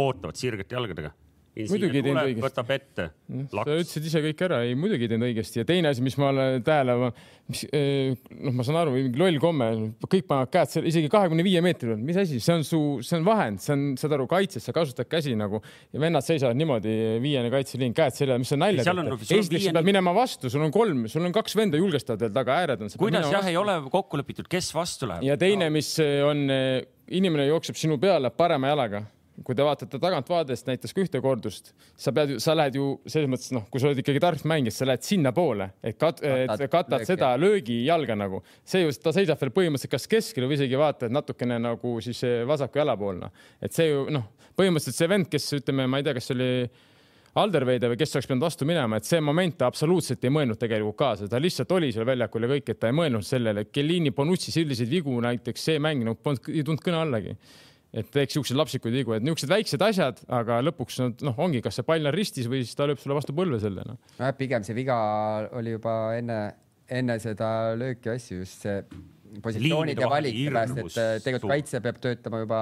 ootavad sirgete jalgadega. Muidugi ei teinud õigesti. võtab ette, sa laks, ütlesid ise kõik ära, ei muidugi ei teinud õigesti. Ja teine asi, mis ma olen tähele, mis noh, ma saan aru, loll komme, kõik panevad käed seal isegi kahekümne viie meetri peal, mis asi, see on su, see on vahend, see on, saad aru, kaitses sa kasutad käsi nagu ja vennad seisavad niimoodi viiene kaitseliin, käed selja, mis on nalja nagu- esiteks sa viiene- pead minema vastu, sul on kolm, sul on kaks venda julgestavad veel taga, ääred on. kuidas jah, ei ole kokku lepitud, kes vastu läheb. ja teine, mis on, inimene jookseb sinu peale parema jalaga. Kui te vaatate tagantvaadest näiteks ka ühte kordust, sa pead, sa lähed ju selles mõttes noh, kui sa oled ikkagi tark mängija, sa lähed sinnapoole, et kat-, et Katad lööki. seda löögijalga nagu. see ju, ta seisab veel põhimõtteliselt kas keskel või isegi vaata, et natukene nagu siis vasaku jala poolna. et see ju noh, põhimõtteliselt see vend, kes ütleme, ma ei tea, kas oli Alderweide või kes oleks pidanud vastu minema, et see moment ta absoluutselt ei mõelnud tegelikult kaasa, ta lihtsalt oli seal väljakul ja kõik, et ta ei mõelnud sellele. Kellini, Bonucci selliseid vigu näiteks see mäng nagu polnud, ei tulnud kõne allagi. Et teeks siukseid lapsikuid vigu, et niisugused väiksed asjad, aga lõpuks nad noh, ongi, kas see pall on ristis või siis ta lööb sulle vastu põlve selle noh. nojah, pigem see viga oli juba enne, enne seda lööki asju, just see positsioonide valik hirmus et äh, tegelikult kaitse peab töötama juba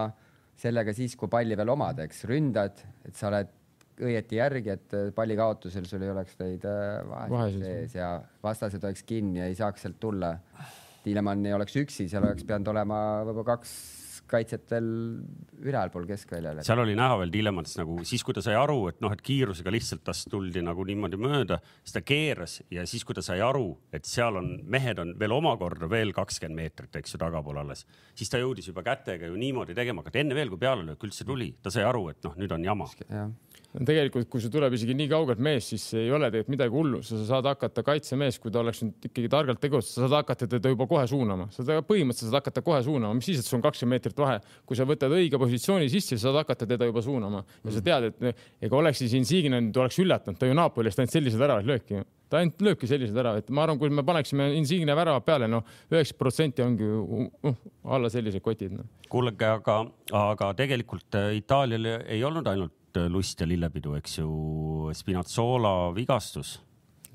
sellega siis, kui palli veel omad, eks, ründad, et sa oled õieti järgi, et äh, palli kaotusel sul ei oleks neid äh, Vahesid. sees ja vastased oleks kinni ja ei saaks sealt tulla. Tiilemann ei oleks üksi, seal oleks pidanud olema võib-olla kaks kaitset veel ülalpool keskväljal. seal oli näha veel Tillemans nagu siis, kui ta sai aru, et noh, et kiirusega lihtsalt tast tuldi nagu niimoodi mööda, siis ta keeras ja siis, kui ta sai aru, et seal on mehed on veel omakorda veel kakskümmend meetrit, eks ju, tagapool alles, siis ta jõudis juba kätega ju niimoodi tegema, aga enne veel, kui pealelöök üldse tuli, ta sai aru, et noh, nüüd on jama. jah, tegelikult, kui sul tuleb isegi nii kaugelt mees, siis ei ole tegelikult midagi hullu, sa saad hakata kaitsemees, kui ta oleks nüüd ikkagi targalt tegutsenud, sa saad hakata teda juba kohe suunama, sa teda põhimõtteliselt saad hakata kohe suunama, mis siis, et sul on kakskümmend meetrit vahe. kui sa võtad õige positsiooni sisse, sa saad hakata teda juba suunama. Ja sa tead, et ega oleks siis Insigne nüüd oleks üllatanud, ta ju Napolist ainult sellised väravad lööki ta ainult lööbki sellised ära, et ma arvan, kui me paneksime Insigne värava peale, noh, üheksakümmend protsenti ongi ju uh, alla sellised kotid no.. kuulge, aga, aga tegelikult äh, Itaalial ei olnud ainult lust ja lillepidu, eks ju, Spinazzola vigastus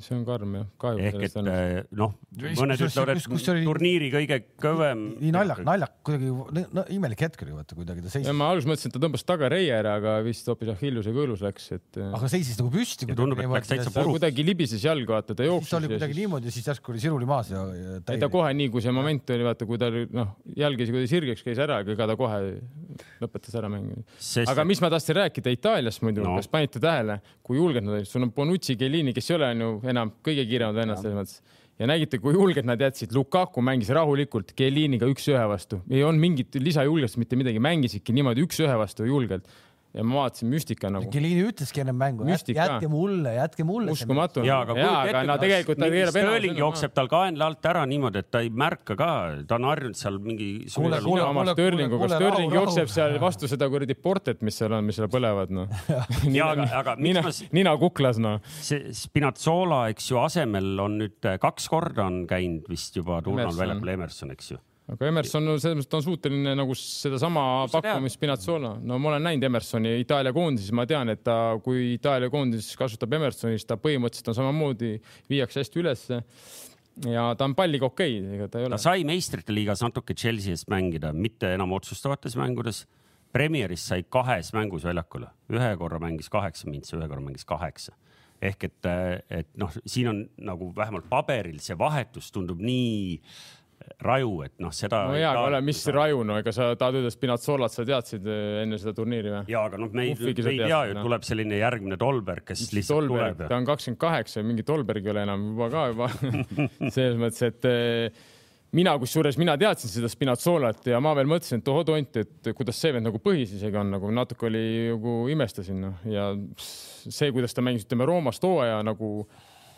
see on karm jah, kahju. ehk et äh, noh, mõned kus- ütlevad, et kus oli- turniiri kõige kõvem. nii naljak, naljak, kuidagi no, imelik hetk oli vaata kuidagi ta seisis, ma alguses mõtlesin, et ta tõmbas taga reie ära, aga vist hoopis Achilleuse kõõlus läks, et äh, aga seisis nagu püsti. Tundub, et läks täitsa ta kuidagi libises jalga, vaata, ta siis jooksis ta oli kuidagi siis niimoodi, siis järsku oli siruli maas ja, ja ei ta kohe nii, kui see moment oli, vaata, kui ta noh, jalg isegi kuidagi sirgeks käis ära, aga ega ta kohe lõpetas ära mängu. Sest- aga mis ma tahtsin rääkida Itaaliast muidu no., kas panite tähele, kui julged nad olid, sul on Bonucci, Chiellini, kes ei ole on ju enam kõige kiiremad vennad selles mõttes. Ja nägite, kui julged nad jätsid, Lukaku mängis rahulikult Chielliniga üks-ühe vastu, ei olnud mingit lisajulgestust, mitte midagi, mängisidki niimoodi üks-ühe vastu julgelt ja ma vaatasin müstika nagu Chiellini ütleski enne mängu, jätke mulle, jätke mulle. uskumatu. ja aga kujuta ette, no tegelikult ta keerab Sterling jookseb tal kaenla alt ära niimoodi, et ta ei märka ka, ta on harjunud seal mingi. Kuule, kuule, kuule, Sterlinguga, kuule, Sterling jookseb seal vastu seda kuradi portet, mis seal on, mis seal põlevad, noh. Jaa, aga- aga nina nina kuklas, noh. see Spinazzola, eks ju, asemel on nüüd äh, kaks korda on käinud vist juba turnal väljakul Emerson, eks ju. Aga Emerson, no selles mõttes ta on suuteline nagu sedasama pakkumist Spinazzola, no ma olen näinud Emersoni Itaalia koondises, ma tean, et ta, kui Itaalia koondises kasutab Emersoni, siis ta põhimõtteliselt on samamoodi, viiakse hästi ülesse. ja ta on palliga okei okay,, ega ta ei ole ta. sai meistrite liigas natuke Chelsea eest mängida, mitte enam otsustavates mängudes. Premieris sai kahes mängus väljakule, ühe korra mängis kaheksa mintsi, ühe korra mängis kaheksa. ehk et, et noh, siin on nagu vähemalt paberil see vahetus tundub nii raju, et noh, seda. no jaa, aga ole, mis raju, no ega sa tahad öelda Spinazzolat sa teadsid eh, enne seda turniiri või? ja aga noh, me ei, me ei tea ju, tuleb selline järgmine Tolberg, kes lihtsalt Tolberg, tuleb ta on kakskümmend kaheksa, mingi Tolberg ei ole enam juba ka juba selles mõttes, et eh, mina kusjuures, mina teadsin seda Spinazzolat ja ma veel mõtlesin, et ohoh tont, et kuidas see vend nagu põhis isegi on nagu natuke oli nagu imestasin noh ja see, kuidas ta mängis, ütleme Roomas tooaja nagu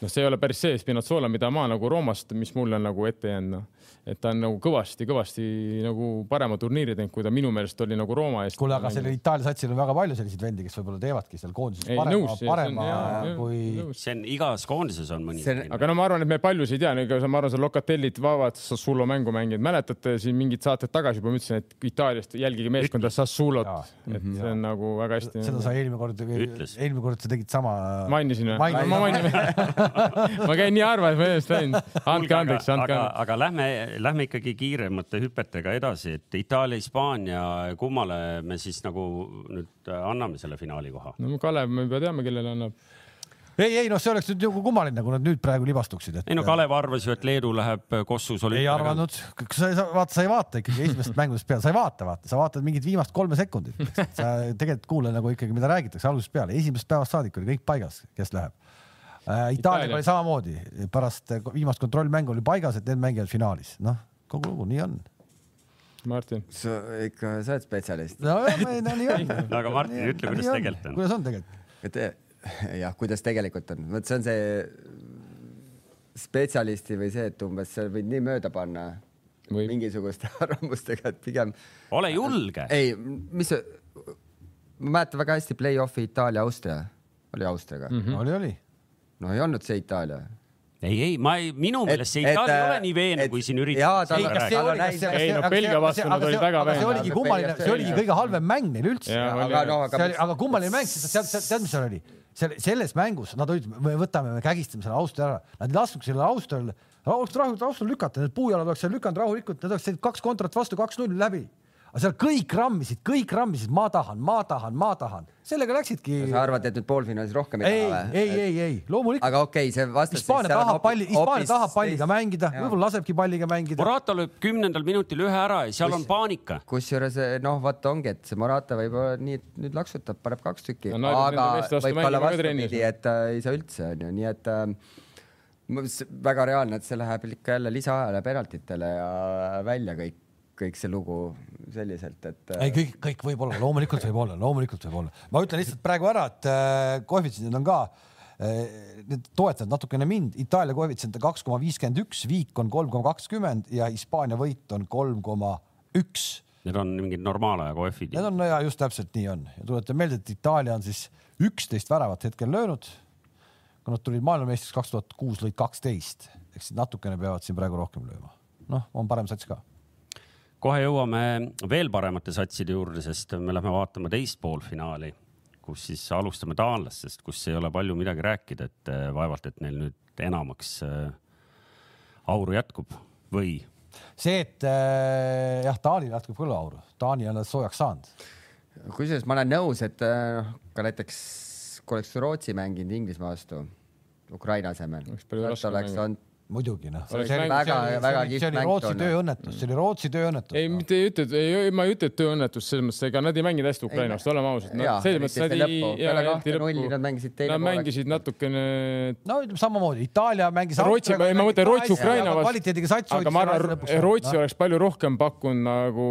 noh, see ei ole päris see Spinazzola, mida ma nagu Roomast, mis mulle on nagu ette jäänud, noh. et ta on nagu kõvasti-kõvasti nagu parema turniiri teinud, kui ta minu meelest oli nagu Rooma eest. kuule, aga sellel Itaalia satsil on väga palju selliseid vendi, kes võib-olla teevadki seal koondises parema nõus,, parema jaa, jaa, kui see on igas koondises on mõni See on-. aga no ma arvan, et me paljusid ei tea, ma arvan, see Locatellit, Vavat, Sassulo mängu mänginud, mäletate siin mingid saated tagasi juba ma ütlesin, et Itaaliast jälgige meeskonda Sassulot Jaa., et see on nagu väga hästi. seda sa eelmine kord, eelmine kord sa tegid sama. mainisin või? Ma mainin ma käin nii harva, et ma eest läinud. andke andeks, andke aga, andeks. aga lähme, lähme ikkagi kiiremate hüpetega edasi, et Itaalia, Hispaania, kummale me siis nagu nüüd anname selle finaali koha? no Kalev, me juba teame, kellele annab. ei, ei noh, see oleks nüüd nagu kummaline, kui nad nüüd praegu libastuksid, et. ei no Kalev arvas ju, et Leedu läheb Kossus. ei arvanud, sa vaata, sa ei vaata ikkagi esimesest mängudest peale, sa ei vaata, vaata, sa vaatad mingit viimast kolme sekundit. sa tegelikult kuule nagu ikkagi, mida räägitakse algusest peale, esimesest päevast saadik oli kõik paigas, kes läheb äh,. Itaaliaga oli samamoodi, pärast viimast kontrollmängu oli paigas, et need mängivad finaalis, noh, kogu lugu, nii on. Martin, sa ikka, sa oled spetsialist. no, no nii on. No aga Martin, ütle, kuidas tegelikult on. kuidas on tegelikult? et jah, kuidas tegelikult on, vot see on see spetsialisti või see, et umbes sa võid nii mööda panna Võib. mingisuguste arvamustega, et pigem ole julge. ei, mis ma mäletan väga hästi play-off'i Itaalia-Austria, oli Austriaga mm, -hmm. oli, oli. No ei olnud see Itaalia. ei, ei, ma ei, minu meelest see Itaalia ei äh, ole nii veenev, kui siin üritatakse kas see oli- kas see- Ei, no Belgia vastu nad olid väga see veenvad. oligi kummaline, see oligi kõige halvem mäng neil üldse. Aga see aga oli, aga kummaline mäng, sest tead, tead, mis seal oli? seal selles mängus nad olid, me võtame, me kägistame selle Austria ära, nad ei lasknud sellele Austriale, rahulikult, rahulikult lükata, need puujalad oleks seal lükanud rahulikult, nad oleks teinud kaks kontrat vastu, kaks-null läbi. Aga seal kõik rammisid, kõik rammisid, ma tahan, ma tahan, ma tahan, sellega läksidki. sa arvad, et nüüd poolfinaalis rohkem ei, taha ei, ei, ei, loomulikult. aga okei okay,, see vastas. Hispaania tahab palli, Hispaania tahab palliga mängida, Jaa. võib-olla lasebki palliga mängida. Morata lööb kümnendal minutil ühe ära ja seal on paanika. kusjuures noh, vaata ongi, et see Morata võib-olla nii, et nüüd laksutab, paneb kaks tükki, No aga võib ka olla vastupidi, et äh, ei saa üldse onju, nii et äh, väga reaalne, et see läheb ikka jälle lisaajale penaltitele ja välja kõik, kõik see lugu selliselt, et äh, ei, kõik, kõik võib olla, loomulikult võib olla, loomulikult võib olla. ma ütlen lihtsalt praegu ära, et äh, koefitsiendid on ka äh,, need toetavad natukene mind, Itaalia koefitsient on kaks koma viiskümmend üks, viik on kolm koma kakskümmend ja Hispaania võit on kolm koma üks. Need on mingid normaalaja kohvid. Need on ja just täpselt nii on ja tuletan meelde, et Itaalia on siis üksteist väravat hetkel löönud. kui nad tulid maailmameistriks kaks tuhat kuus, lõid kaksteist, eks siis natukene peavad siin praegu rohkem lööma. noh, on parem sats ka kohe jõuame veel paremate satside juurde, sest me lähme vaatama teist poolfinaali, kus siis alustame taanlastest, kus ei ole palju midagi rääkida, et eh, vaevalt, et neil nüüd enamaks äh, auru jätkub või? See, et äh, jah, Taanil jätkub küll auru, Taani on soojaks saanud. kusjuures ma olen nõus, et äh, noh, ka näiteks kui oleks Rootsi mänginud Inglismaa vastu Ukraina asemel, Oleks olnud muidugi noh, see oli mäng- väga, väga- kihvt see oli mäng Rootsi tööõnnetus, see oli Rootsi tööõnnetus. ei, mitte ei ütle, ei, ma ei ütle, et tööõnnetus selles mõttes, ega nad ei mänginud hästi Ukraina vastu, oleme ausad. Selles mõttes nad ei Peale kahte nulli nad mängisid teine Nad poolek. mängisid natukene, no ütleme samamoodi, Itaalia mängis. Rootsi, ma mõtlen Rootsi Ukraina vastu, kvaliteediga sats. aga ma arvan, Rootsi oleks palju rohkem pakkunud nagu.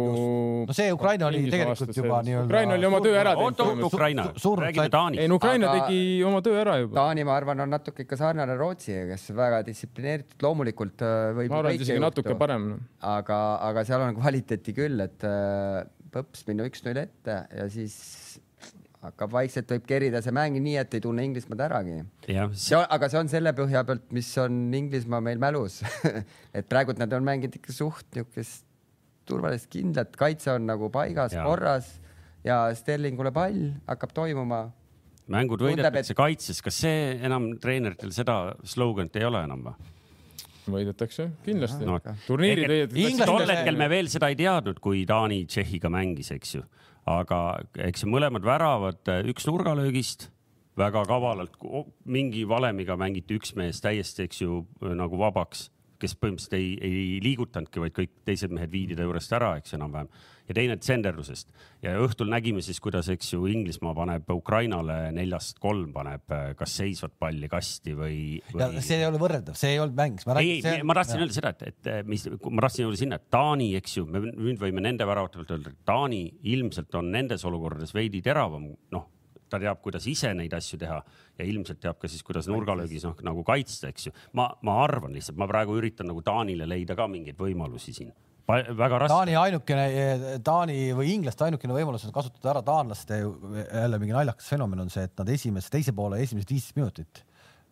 no see Ukraina oli tegelikult juba nii-öelda. Ukraina oli oma töö ära teinud. Ukraina räägime Taanist ei. no Ukraina tegi oma töö ära juba. Taani, ma arvan, on natuke ikka sarnane Rootsiga, kes väga distsiplineeritud, loomulikult äh, võib ma arvan, et isegi natuke parem. aga, aga seal on kvaliteeti küll, et äh, põps minna üks-null ette ja siis hakkab vaikselt võib kerida see mäng nii, et ei tunne Inglismaad äragi. see, aga see on selle põhja pealt, mis on Inglismaa meil mälus et praegult nad on mänginud ikka suht niisugust turvalist kindlat, kaitse on nagu paigas, korras ja Sterlingule pall hakkab toimuma mängud võidetakse kaitses, kas see enam treeneritel seda sloganit ei ole enam või? Võidetakse kindlasti. No, turniirid võidetakse tol hetkel me veel seda ei teadnud, kui Taani Tšehhiga mängis, eks ju, aga eks mõlemad väravad üks nurgalöögist, väga kavalalt, mingi valemiga mängiti üks mees täiesti, eks ju, nagu vabaks, kes põhimõtteliselt ei, ei liigutanudki, vaid kõik teised mehed viidi ta juurest ära, eks enam-vähem ja teine tsenderdusest ja õhtul nägime siis, kuidas, eks ju, Inglismaa paneb Ukrainale neljast kolm, paneb äh, kas seisvat palli kasti või, või... see ei ole võrreldav, see ei olnud mäng. ei, ei, ma tahtsin öelda seda, et, et mis, ma tahtsin jõuda sinna, et Taani, eks ju, me nüüd võime nende väravate pealt öelda, et Taani ilmselt on nendes olukordades veidi teravam, noh, ta teab, kuidas ise neid asju teha ja ilmselt teab ka siis, kuidas nurgalöögis noh, nagu kaitsta, eks ju. ma, ma arvan lihtsalt, ma praegu üritan nagu Taanile leida ka mingeid võimalusi siin. Väga raske. Taani ainukene, Taani või inglaste ainukene võimalus on kasutada ära taanlaste jälle mingi naljakas fenomen on see, et nad esimese, teise poole esimesed viisteist minutit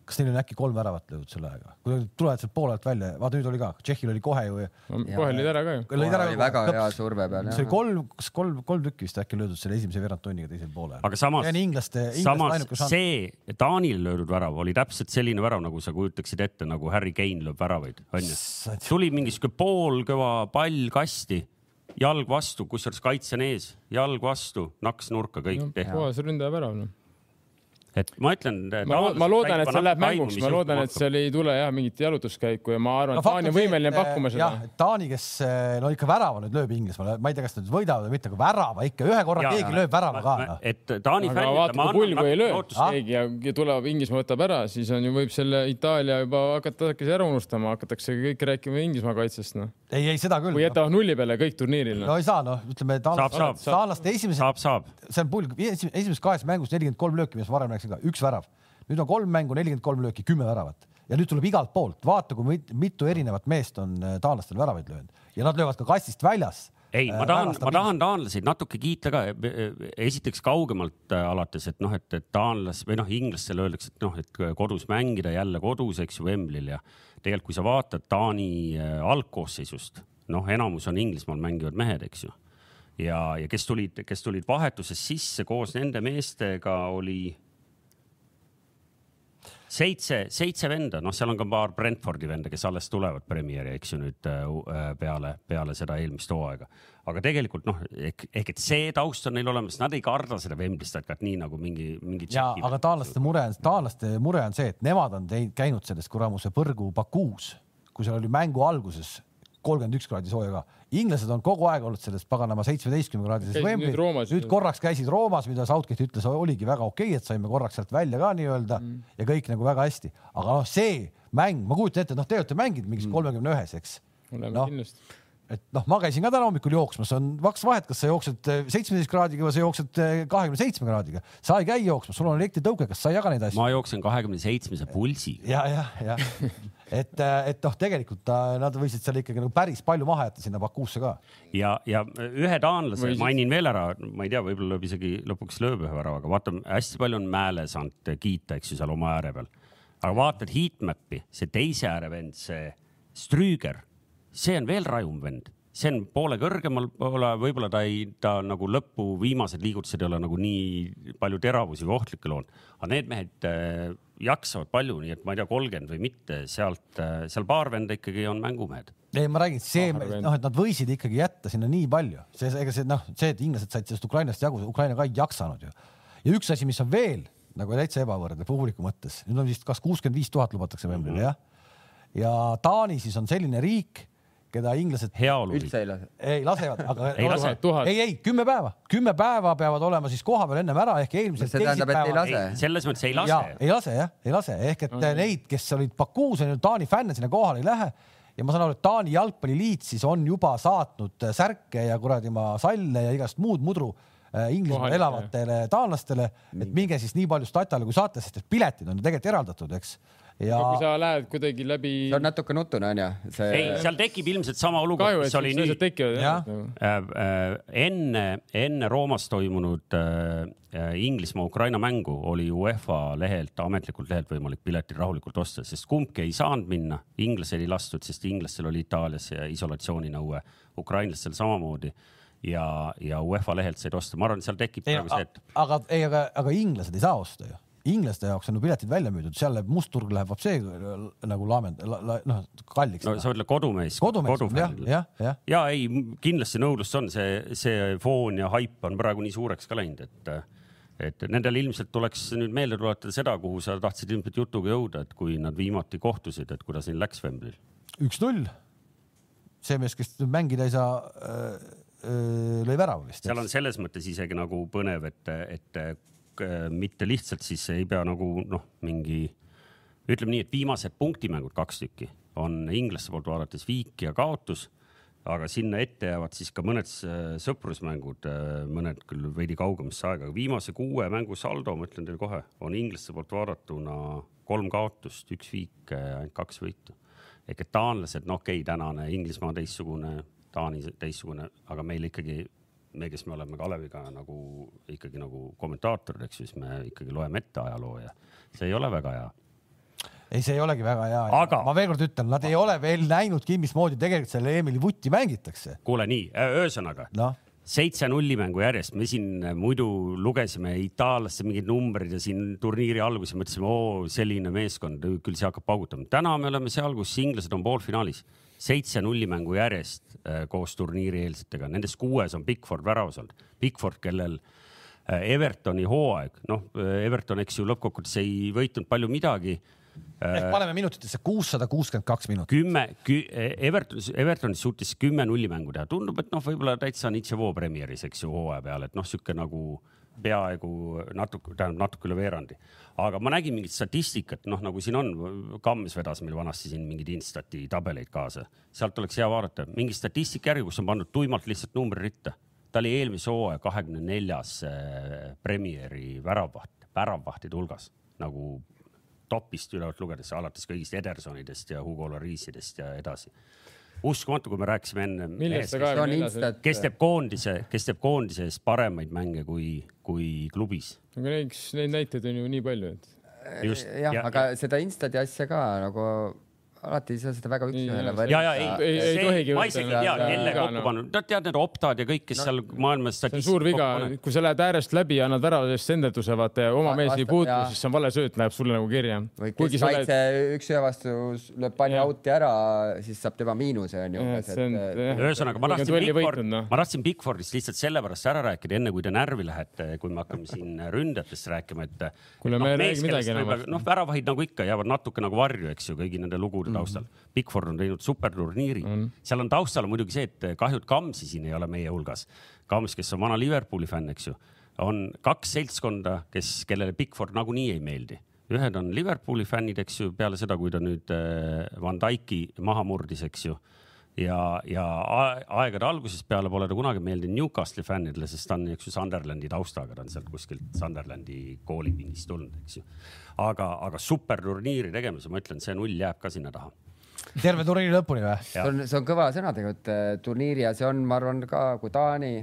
kas neil on äkki kolm väravat löödud selle ajaga, kui tulevad sealt poole alt välja, vaata nüüd oli ka, Tšehhil oli kohe ju. kohe lõid ära ka ju. lõid ära. väga hea surve peal. see oli kolm, kas kolm, kolm tükki vist äkki löödud selle esimese veerandtunniga teisel poolel. aga samas, samas see Taanil löödud värav oli täpselt selline värav, nagu sa kujutaksid ette, nagu Harry Kane lööb väravaid, onju. tuli mingi sihuke poolkõva pall kasti jalg vastu, kusjuures kaitse on ees, jalg vastu, naks nurka, kõik no, tehti. puhas ründaja värav noh et ma ütlen. ma, ma loodan, et see läheb mänguks, ma loodan, et seal ei tule jah mingit jalutuskäiku ja ma arvan no,, et Taani on võimeline pakkuma seda. Taani, kes no ikka värava nüüd lööb Inglismaale, ma ei tea, kas nad võidavad või mitte, aga värava ikka ühe korra ja, keegi lööb värava ka no.. et Taani fännid. aga vaata, kui pull, kui ei löö keegi ja, tuleb Inglismaa võtab ära, siis on ju, võib selle Itaalia juba hakata äkki ära unustama, hakatakse kõik rääkima Inglismaa kaitsest, noh. ei, ei seda küll. või jätavad nulli peale kõik turniiril. no ei saa, noh, ütleme taanlaste esimesed, see on pull, esimesed kahes mängus nelikümmend kolm lööki, mis varem rääkisin ka, üks värav nüüd on kolm mängu, nelikümmend kolm lööki, kümme väravat ja nüüd tuleb igalt poolt, vaata, kui mitu erinevat meest on äh, taanlastel väravaid löönud ja nad löövad ka kastist väljas ei, ma äh, tahan, ma tahan taanlasi natuke kiita ka. esiteks kaugemalt äh, alates, et noh, et, et taanlas või noh, inglastele öeldakse, et noh, et kodus mängida jälle kodus, eks ju, Wembley'l ja tegelikult, kui sa vaatad Taani algkoosseisust, noh, enamus on Inglismaal mängivad mehed, eks ju. ja, ja kes tulid, kes tulid vahetuses sisse koos nende meestega oli seitse, seitse venda, noh, seal on ka paar Brentfordi venda, kes alles tulevad Premieri, eks ju nüüd äh, äh, peale, peale seda eelmist hooaega. aga tegelikult noh, ehk, ehk et see taust on neil olemas, nad ei karda seda Wembley stadikat nii nagu mingi, mingi. ja, aga taanlaste mure on, taanlaste mure on see, et nemad on teinud, käinud selles kuramuse põrgu Bakuus, kui seal oli mängu alguses kolmkümmend üks kraadi sooja ka. Inglased on kogu aeg olnud selles paganama seitsmeteistkümne kraadises Wembley, nüüd, nüüd korraks käisid Roomas, mida Southgate ütles, oligi väga okei okay,, et saime korraks sealt välja ka nii-öelda mm. ja kõik nagu väga hästi, aga noh, see mäng, ma kujutan ette, noh, te olete mänginud mingis mm. kolmekümne ühes, eks. oleme no, kindlasti et noh, ma käisin ka täna hommikul jooksmas, on kaks vahet, kas sa jooksed eh, seitsmeteist kraadiga või sa jooksed eh, kahekümne seitsme kraadiga. sa ei käi jooksmas, sul on elektritõuke, kas sa ei jaga neid asju? ma jooksen kahekümne seitsmese pulsiga. ja, ja, ja et, eh, et noh, tegelikult nad võisid seal ikkagi nagu päris palju maha jätta sinna Bakuusse ka. ja, ja ühe taanlase Või... mainin veel ära, ma ei tea, võib-olla lööb isegi lõpuks lööb ühe väravaga, vaata hästi palju on Mäele saanud kiita, eks ju, seal oma ääre peal. aga vaatad heatmap'i, see teise ääre vend, see Strüüger, see on veel rajum vend see on poole kõrgemal poole, võib-olla ta ei, ta nagu lõpu viimased liigutused ei ole nagu nii palju teravusi või ohtlikke loonud, aga need mehed äh, jaksavad palju, nii et ma ei tea, kolmkümmend või mitte, sealt äh,, seal paar venda ikkagi on mängumehed. ei, ma räägin, see, noh, et nad võisid ikkagi jätta sinna nii palju, see, ega see noh, see, et inglased said sellest Ukrainast jagu, Ukraina ka ei jaksanud ju. ja üks asi, mis on veel nagu täitsa ebavõrdne publiku mõttes, nüüd on vist kas kuuskümmend viis tuhat lubatakse Wembley'le mm -hmm. jah. ja Taani siis on selline riik keda inglased heaolu üldse ei lase. ei lasevad, aga ei, lase. ei, ei kümme päeva, kümme päeva peavad olema siis kohapeal ennem ära ehk eelmisel teisipäeval. selles mõttes ei lase. ei lase jah, ei lase ehk et mm. neid, kes olid Bakuus on ju Taani fänne sinna kohale ei lähe ja ma saan aru, et Taani jalgpalliliit siis on juba saatnud särke ja kuradi ma salle ja igast muud mudru äh, Inglismaal elavatele taanlastele, et minge siis nii palju statale kui saate, sest et piletid on ju tegelikult eraldatud, eks ja. kui sa lähed kuidagi läbi. see on natuke nutune onju see.... ei, seal tekib ilmselt sama olukord, mis oli nüüd. Äh, äh, enne, enne Roomas toimunud äh, Inglismaa-Ukraina mängu oli UEFA lehelt, ametlikult lehelt võimalik piletid rahulikult osta, sest kumbki ei saanud minna, inglased ei lastud, sest inglastel oli Itaalias isolatsiooninõue, ukrainlastel samamoodi ja, ja UEFA lehelt said osta, ma arvan, seal tekib praegu see, et. aga ei, aga, aga inglased ei saa osta ju inglaste jaoks on ju piletid välja müüdud, seal läheb must turg läheb vot see nagu laamend- la,, la, noh kalliks. no sa ütled kodumees. kodumees, jah, jah, jah. ja ei, kindlasti nõudlust on, see, see foon ja haip on praegu nii suureks ka läinud, et, et nendel ilmselt tuleks nüüd meelde tuletada seda, kuhu sa tahtsid ilmselt jutuga jõuda, et kui nad viimati kohtusid, et kuidas neil läks Wembley'l. üks-null. see mees, kes mängida ei saa äh, äh lõi värava vist. seal on selles mõttes isegi nagu põnev, et, et mitte lihtsalt siis ei pea nagu noh, mingi ütleme nii, et viimased punktimängud, kaks tükki, on inglaste poolt vaadates viik ja kaotus aga sinna ette jäävad siis ka mõned äh, sõprusmängud, mõned küll veidi kaugemasse aega, aga viimase kuue mängu saldo, ma ütlen teile kohe, on inglaste poolt vaadatuna kolm kaotust, üks viik, ainult kaks võitu. ehk et taanlased, no okei okay,, tänane Inglismaa teistsugune, Taani teistsugune, aga meil ikkagi, me, kes me oleme Kaleviga nagu ikkagi nagu kommentaatorid, eks ju, siis me ikkagi loeme ette ajaloo ja see ei ole väga hea ei, see ei olegi väga hea Aga... ma veel kord ütlen, nad ei ole veel näinudki, mismoodi tegelikult selle Emili vutti mängitakse. kuule nii, ühesõnaga no. seitse nulli mängu järjest, me siin muidu lugesime itaallaste mingeid numbreid ja siin turniiri alguses mõtlesime, oo selline meeskond, küll see hakkab paugutama. täna me oleme seal, kus inglased on poolfinaalis, seitse nulli mängu järjest äh, koos turniiri eelsetega, nendest kuues on Bigford väravas olnud. Bigford, kellel äh, Evertoni hooaeg, noh, Everton, eks ju, lõppkokkuvõttes ei võitnud palju midagi ehk äh, paneme minutitesse kuussada kuuskümmend kaks minutit. kümme kü,, Evertonis, Evertonis suutis kümme nulli mängu teha, tundub, et noh, võib-olla täitsa Nitševo Premieris, eks ju, hooaja peal, et noh, sihuke nagu peaaegu natuke, tähendab natuke üle veerandi. aga ma nägin mingit statistikat, noh, nagu siin on, Kams vedas meil vanasti siin mingeid Instati tabeleid kaasa, sealt oleks hea vaadata, mingi statistika järgi, kus on pandud tuimalt lihtsalt numbri ritta. ta oli eelmise hooaja kahekümne neljas äh, Premieri väravvaht, väravvahtide hulgas nagu topist ülevalt lugedes, alates kõigist Edersonidest ja Hugo Larisidest ja edasi. Uskumatu, kui me rääkisime enne. millest sa kahekümne neljas? kes teeb koondise, kes teeb koondise eest paremaid mänge kui, kui klubis. aga neid, neid näiteid on ju nii palju, et. jah ja,, aga ja... seda Instadi asja ka nagu alati ei saa seda väga üks-ühele võrrelda. ja, ja ei, ei, ei tohigi. ma isegi ei tea, kelle kokku pannud, nad tead need optad ja kõik, kes no, seal maailmas. see on suur viga, kui sa lähed äärest läbi ja annad värava eest senderduse, vaata ja oma mees ei puutu, siis see on vale sööt, läheb sulle nagu kirja. või kes kaitse oled... üks-ühe vastu lööb palli out'i ära, siis saab tema miinuse onju. ühesõnaga, ma tahtsin Bigford, no. ma tahtsin Bigfordist lihtsalt sellepärast ära rääkida, enne kui te närvi lähete, kui me hakkame siin ründajatest rääkima, et. kuule, me ei räägi midagi enam. noh, väravahid nagu ikka jäävad natuke nagu varju, eks ju, kõigi nende lugude turniiri taustal mm. -hmm. Bigford on teinud superturniiri mm. -hmm. seal on taustal muidugi see, et kahju, et Kamsi siin ei ole meie hulgas. Kams, kes on vana Liverpooli fänn, eks ju, on kaks seltskonda, kes, kellele Bigford nagunii ei meeldi ühed on Liverpooli fännid, eks ju, peale seda, kui ta nüüd äh, Van Dyke'i maha murdis, eks ju ja, ja aegade algusest peale pole ta kunagi meeldinud Newcastle'i fännidele, sest ta on, eks ju, Sunderlandi taustaga, ta on sealt kuskilt Sunderlandi koolipingist tulnud, eks ju. aga, aga superturniiri tegemise, ma ütlen, see null jääb ka sinna taha terve turniiri lõpuni või? see on, see on kõva sõna tegelikult äh, turniiri ja see on, ma arvan ka, kui Taani,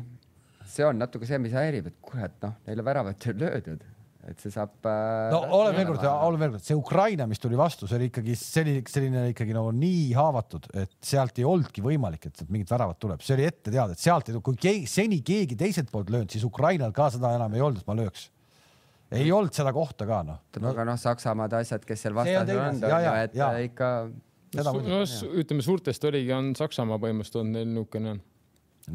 see on natuke see, mis häirib, et kurat, noh, neile väravat ei löödud et see saab. Äh, no ole veel kord, ole veel kord, see Ukraina, mis tuli vastu, see oli ikkagi selline, selline ikkagi nagu nii haavatud, et sealt ei olnudki võimalik, et mingit väravat tuleb, see oli ette teada, et sealt ei kui keegi, seni keegi teiselt poolt löönud, siis Ukrainal ka seda enam ei olnud, et ma lööks. ei olnud seda kohta ka noh no.. aga noh, Saksamaad asjad, kes seal vastas on, et ja. ikka. no ütleme, suurtest oligi, on Saksamaa põhimõtteliselt olnud neil niisugune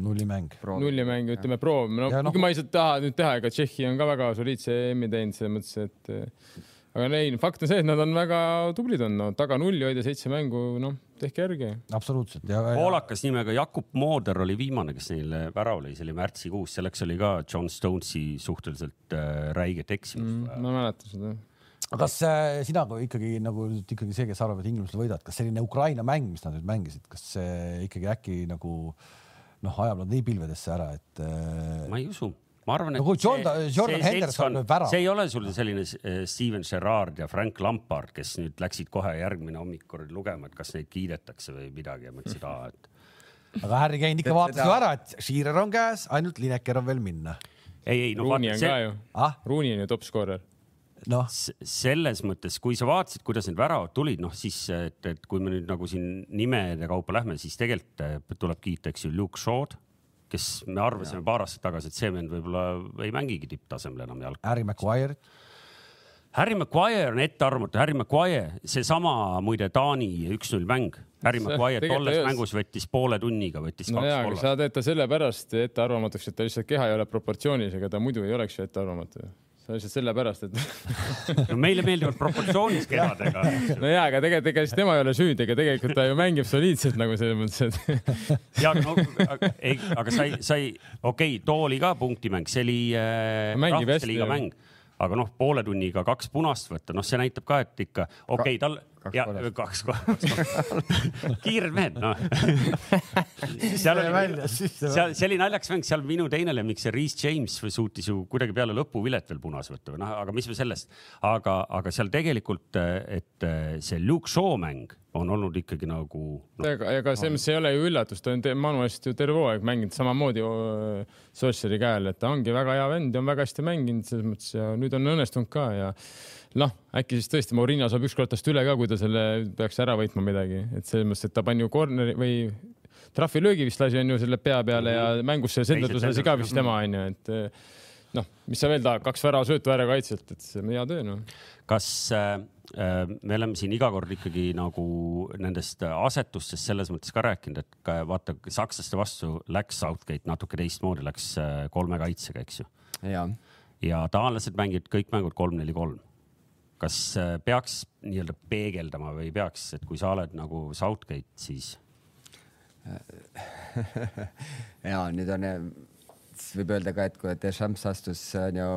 nullimäng. nullimäng, ütleme proovime, no no. ma ei taha nüüd teha, ega Tšehhi on ka väga soliidse EM-i teinud selles mõttes, et eh, aga ei, fakt on see, et nad on väga tublid on, no taga nulli hoida seitse mängu, noh, tehke järgi. absoluutselt. poolakas nimega Jakub Mooder oli viimane, kes neil värav lõi, see oli märtsikuus, selleks oli ka John Stonesi suhteliselt äh, räiget eksimust mm,. ma mäletan seda aga kas äh, sina kui ikkagi nagu ikkagi see, kes arvab, et inglased võidavad, kas selline Ukraina mäng, mis nad nüüd mängisid, kas see ikkagi äkki nagu äh, noh, ajab nad nii pilvedesse ära, et. Äh, ma ei usu, ma arvan, et no,. Jordan, Jordan Henderson lööb ära. see ei ole sul selline äh, Steven Gerrard ja Frank Lampard, kes nüüd läksid kohe järgmine hommik kord lugema, et kas neid kiidetakse või midagi ja mõtlesid, aa, et. aga Harry Kane ikka vaatas ju ära, et Shearer on käes, ainult Lineker on veel minna. ei, ei no. Rooney on see... ka ju ah?, Rooney on ju top skoorer noh, selles mõttes, kui sa vaatasid, kuidas need väravad tulid, noh siis, et, et kui me nüüd nagu siin nimede kaupa lähme, siis tegelikult eh, tuleb kiita, eks ju, Luke Shaw'd, kes me arvasime ja. paar aastat tagasi, et see vend võib-olla ei mängigi tipptasemel enam jalka. Harry Maguire'it. Harry Maguire on ettearvamatu, Harry Maguire, seesama muide Taani üks-null mäng. Harry Maguire tolles mängus võttis poole tunniga, võttis no kaks kollast. sa teed ta sellepärast ettearvamatuks, et ta lihtsalt keha ei ole proportsioonis, ega ta muidu ei oleks ju ettearvamatu see on lihtsalt sellepärast, et no meile meeldivad proportsioonis kehadega. no jaa, aga tegelikult ega siis tema ei ole süüdi, ega tegelikult ta ju mängib soliidselt nagu selles mõttes, et ja no ei, aga sai, sai, okei okay,, too oli ka punktimäng, see oli äh, rahvuste liiga mäng aga noh, poole tunniga kaks punast võtta, noh, see näitab ka, et ikka okei okay,, tal kaks ja kolmest. kaks kolmest. kiired mehed, noh. seal oli seal, see oli naljakas mäng, seal minu teine lemmik, see Reese James suutis ju kuidagi peale lõppu vilet veel punase võtta või noh, aga mis me sellest, aga, aga seal tegelikult, et see Luke Shaw mäng on olnud ikkagi nagu no, ega, ega selles mõttes ei ole ju üllatus, ta on manuaalselt ju terve hooaeg mänginud samamoodi Sorceri käel, et ta ongi väga hea vend ja on väga hästi mänginud selles mõttes ja nüüd on õnnestunud ka ja noh, äkki siis tõesti Mourinho saab ükskord tast üle ka, kui ta selle peaks ära võitma midagi, et selles mõttes, et ta pani ju corner'i või trahvilöögi vist lasi on ju selle pea peale ja mängus selle sendatus lasi ka vist tema onju, et eh, noh, mis sa veel tahad, kaks väravasöötu äärekaitselt, et see on hea töö noh. kas äh, me oleme siin iga kord ikkagi nagu nendest asetustest selles mõttes ka rääkinud, et ka, vaata sakslaste vastu läks Southgate natuke teistmoodi, läks äh, kolme kaitsega, eks ju. ja ja taanlased mängivad kõik mängud kolm-neli-kolm. Kas äh, peaks nii-öelda peegeldama või peaks, et kui sa oled nagu Southgate, siis? Ja nüüd on, siis võib öelda ka, et kui Deschamps astus on ju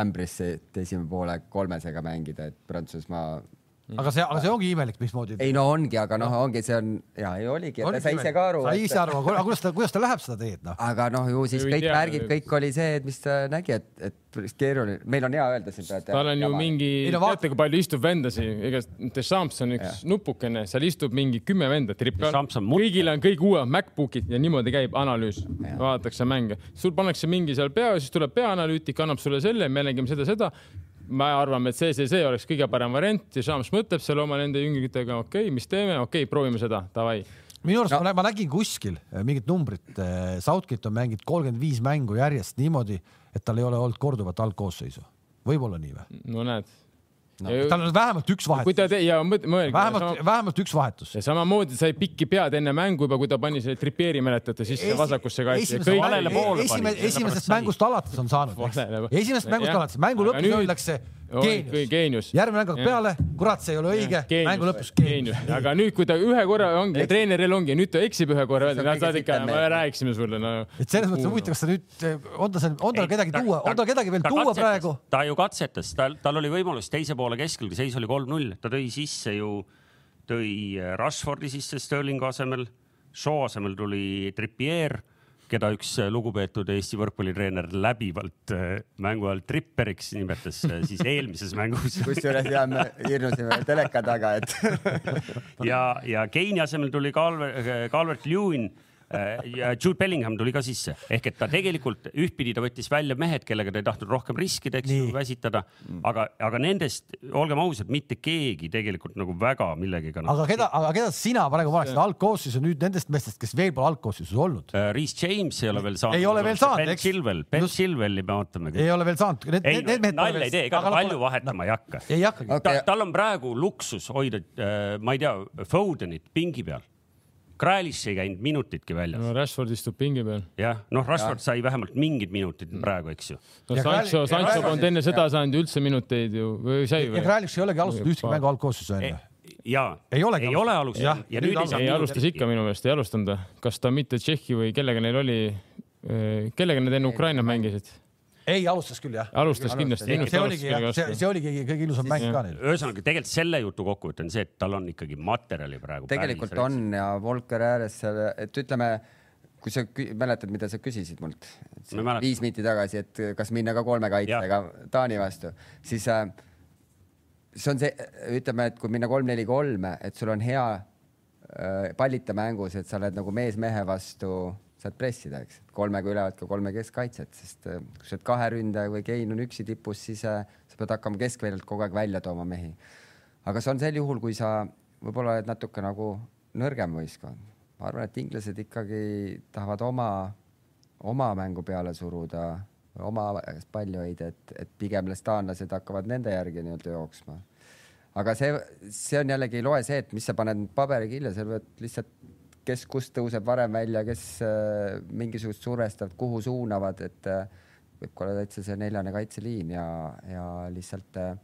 ämbrisse, et esimene poolaeg kolmesega mängida, et Prantsusmaa aga see, aga see ongi imelik, mismoodi. ei no ongi, aga noh, ongi, see on ja ei oligi, ta sai ise ka aru. sai ise aru, aga kuidas ta, kuidas ta läheb seda teed, noh. aga noh, ju siis kõik tea, märgid, kõik oli see, et mis ta nägi, et, et päris keeruline, meil on hea öelda siin praegu. tal on ju mingi, teate, kui palju istub vendasi, ega Deschamps on üks nupukene, seal istub mingi kümme venda, mutt- kõigil on kõik uued MacBookid ja niimoodi käib analüüs, vaadatakse mänge, sul pannakse mingi seal pea, siis tuleb peaanalüütik, annab sulle selle, me nägime seda, seda. Me arvame, et see, see, see oleks kõige parem variant, Deschamps mõtleb seal oma nende jüngritega, okei okay,, mis teeme, okei okay,, proovime seda, davai. minu arust No. ma, ma nägin kuskil äh, mingit numbrit, Southgate on mänginud kolmkümmend viis mängu järjest niimoodi, et tal ei ole olnud korduvat algkoosseisu. võib-olla nii või no näed No, tal on vähemalt üks vahetus, ja mõelge, vähemalt, vähemalt üks vahetus. ja samamoodi sai pikki pead enne mängu juba, kui ta pani selle tripeeri, mäletate, sisse vasakusse kaitse. esimesest, mängust alates on saanud, eks. esimesest mängust alates, mängu lõpus nüüd- öeldakse Oi, geenius. geenius. järgmine mäng hakkab peale, kurat, see ei ole õige, mängu lõpus geenius. aga nüüd, kui ta ühe korra ongi, treeneril ongi, nüüd ta eksib ühe korra, öeldi, kõige saad ikka, me rääkisime sulle, no. et selles mõttes on huvitav, kas ta nüüd, on ta seal, on tal kedagi tuua, on tal kedagi veel tuua praegu? ta ju katsetas, tal, tal oli võimalus teise poole keskel, kui seis oli kolm-null, ta tõi sisse ju, tõi äh, Rashfordi sisse Sterlingu asemel, Shaw asemel tuli Trippier, keda üks äh, lugupeetud Eesti võrkpallitreener läbivalt äh, mängu ajal tripperiks nimetas äh, siis eelmises mängus. kusjuures ja me hirmusime teleka taga, et ja, ja Keini asemel tuli Calvert, Calvert Lewin ja Jude Bellingham tuli ka sisse ehk et ta tegelikult ühtpidi ta võttis välja mehed, kellega ta ei tahtnud rohkem riskida, eks ju Nii., väsitada, aga, aga nendest olgem ausad, mitte keegi tegelikult nagu väga millegagi nagu aga keda, aga keda sina praegu paneksid algkoosseisu nüüd nendest meestest, kes veel pole algkoosseisus olnud? Äh, Reese James ei ole veel saanud. Ei ole veel saanud, Ben eks? Chilwell, Ben Just- Chilwelli me ootame. ei ole veel saanud. ei, nalja ei tee, ega ta palju vahetama ei hakka. ei hakkagi. Tal on praegu luksus hoida, ma ei tea, Fodenit pingi peal. Grealish ei käinud minutitki väljas no Rashford istub pingi peal. jah, noh, Rashford sai vähemalt mingid minutid praegu, eks ju. no Ja Sancho, Sancho ja polnud enne seda saanud üldse minuteid ju või sai ja või? Kraljiks ei olegi alustanud ühtegi mängu algkoosseisu onju. ja Ei olegi ei ole alustanud. Jah, alustanud ja nüüd ei alustas. saa ei, alustas ikka minu meelest, ei alustanud ta. kas ta mitte Tšehhi või kellega neil oli, kellega nad enne Ukrainat mängisid? ei, alustas küll jah. alustas kindlasti. see oligi jah, see, see oligi kõige ilusam mäng ka neil. ühesõnaga tegelikult selle jutu kokkuvõte on see, et tal on ikkagi materjali praegu. tegelikult on ja Volker ääres seal, et ütleme, kui sa mäletad, mida sa küsisid mult viis minuti tagasi, et kas minna ka kolme kaitsega Taani vastu, siis äh, see on see, ütleme, et kui minna kolm-neli-kolm, et sul on hea äh, pallita mängus, et sa oled nagu mees mehe vastu, saad pressida, eks, kolmega ülevat ka kolme keskkaitset, sest äh, kui sa oled kahe ründaja või Kein on üksi tipus, siis äh, sa pead hakkama keskväljalt kogu aeg välja tooma mehi. aga see on sel juhul, kui sa võib-olla oled natuke nagu nõrgem võistkond. ma arvan, et inglased ikkagi tahavad oma, oma mängu peale suruda, oma palli hoida, et, et pigem las taanlased hakkavad nende järgi nii-öelda jooksma. aga see, see on jällegi ei loe see, et mis sa paned paberi kirja, sa pead lihtsalt, kes kust tõuseb varem välja, kes äh, mingisugust survestavad, kuhu suunavad, et äh, võib olla täitsa see neljane kaitseliin ja, ja lihtsalt äh,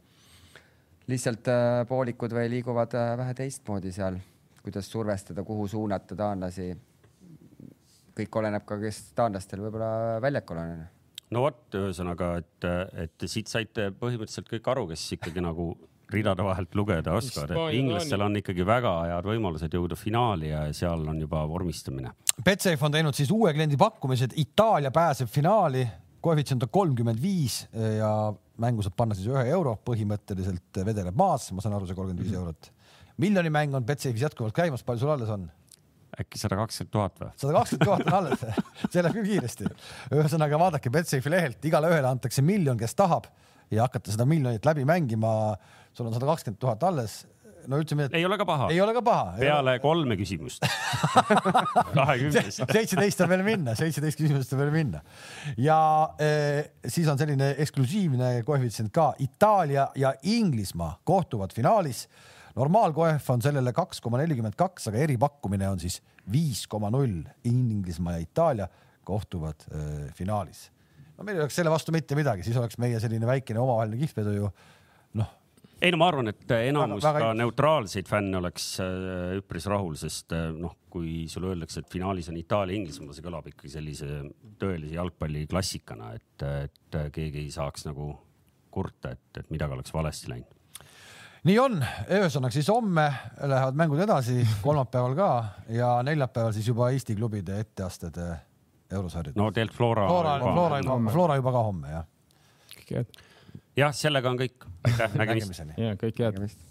lihtsalt poolikud või liiguvad äh, vähe teistmoodi seal, kuidas survestada, kuhu suunata taanlasi. kõik oleneb ka, kes taanlastel võib-olla väljakul on. no vot, ühesõnaga, et, et siit saite põhimõtteliselt kõik aru, kes ikkagi nagu ridade vahelt lugeda oskavad, et inglastel on ikkagi väga head võimalused jõuda finaali ja seal on juba vormistamine. Betsafe on teinud siis uue kliendi pakkumise, et Itaalia pääseb finaali, koefitsient on kolmkümmend viis ja mängu saab panna siis ühe euro, põhimõtteliselt vedeleb maas, ma saan aru, see kolmkümmend viis eurot. miljonimäng on Betsafe'is jätkuvalt käimas, palju sul alles on? äkki sada kakskümmend tuhat või? sada kakskümmend tuhat on alles, see läheb küll kiiresti. ühesõnaga vaadake Betsafe'i lehelt, igale ühele antakse miljon, kes tahab ja hakata seda miljonit läbi mängima. Sul on sada kakskümmend tuhat alles. no ütleme, et ei ole ka paha. ei ole ka paha. peale kolme küsimust. kahekümnest. seitseteist on veel minna, seitseteist küsimust on veel minna ja eh, siis on selline eksklusiivne koefitsient ka Itaalia ja Inglismaa kohtuvad finaalis. normaalkoef on sellele kaks koma nelikümmend kaks, aga eripakkumine on siis viis koma null. Inglismaa ja Itaalia kohtuvad eh, finaalis. no meil ei oleks selle vastu mitte midagi, siis oleks meie selline väikene omavaheline kihlvedu ju noh, ei no ma arvan, et enamus Väga- väga ka neutraalseid fänne oleks äh, üpris rahul, sest äh, noh, kui sulle öeldakse, et finaalis on Itaalia-Inglismaa, see kõlab ikkagi sellise tõelise jalgpalliklassikana, et, et keegi ei saaks nagu kurta, et, et midagi oleks valesti läinud. nii on, ühesõnaga siis homme lähevad mängud edasi, kolmapäeval ka ja neljapäeval siis juba Eesti klubide etteasted eh, eurosarjad no tegelikult Flora. Flora, Flora juba, Flora juba ka homme jah. jah, sellega on kõik. aitäh, nägemist. nägemiseni. ja kõik head. tegemist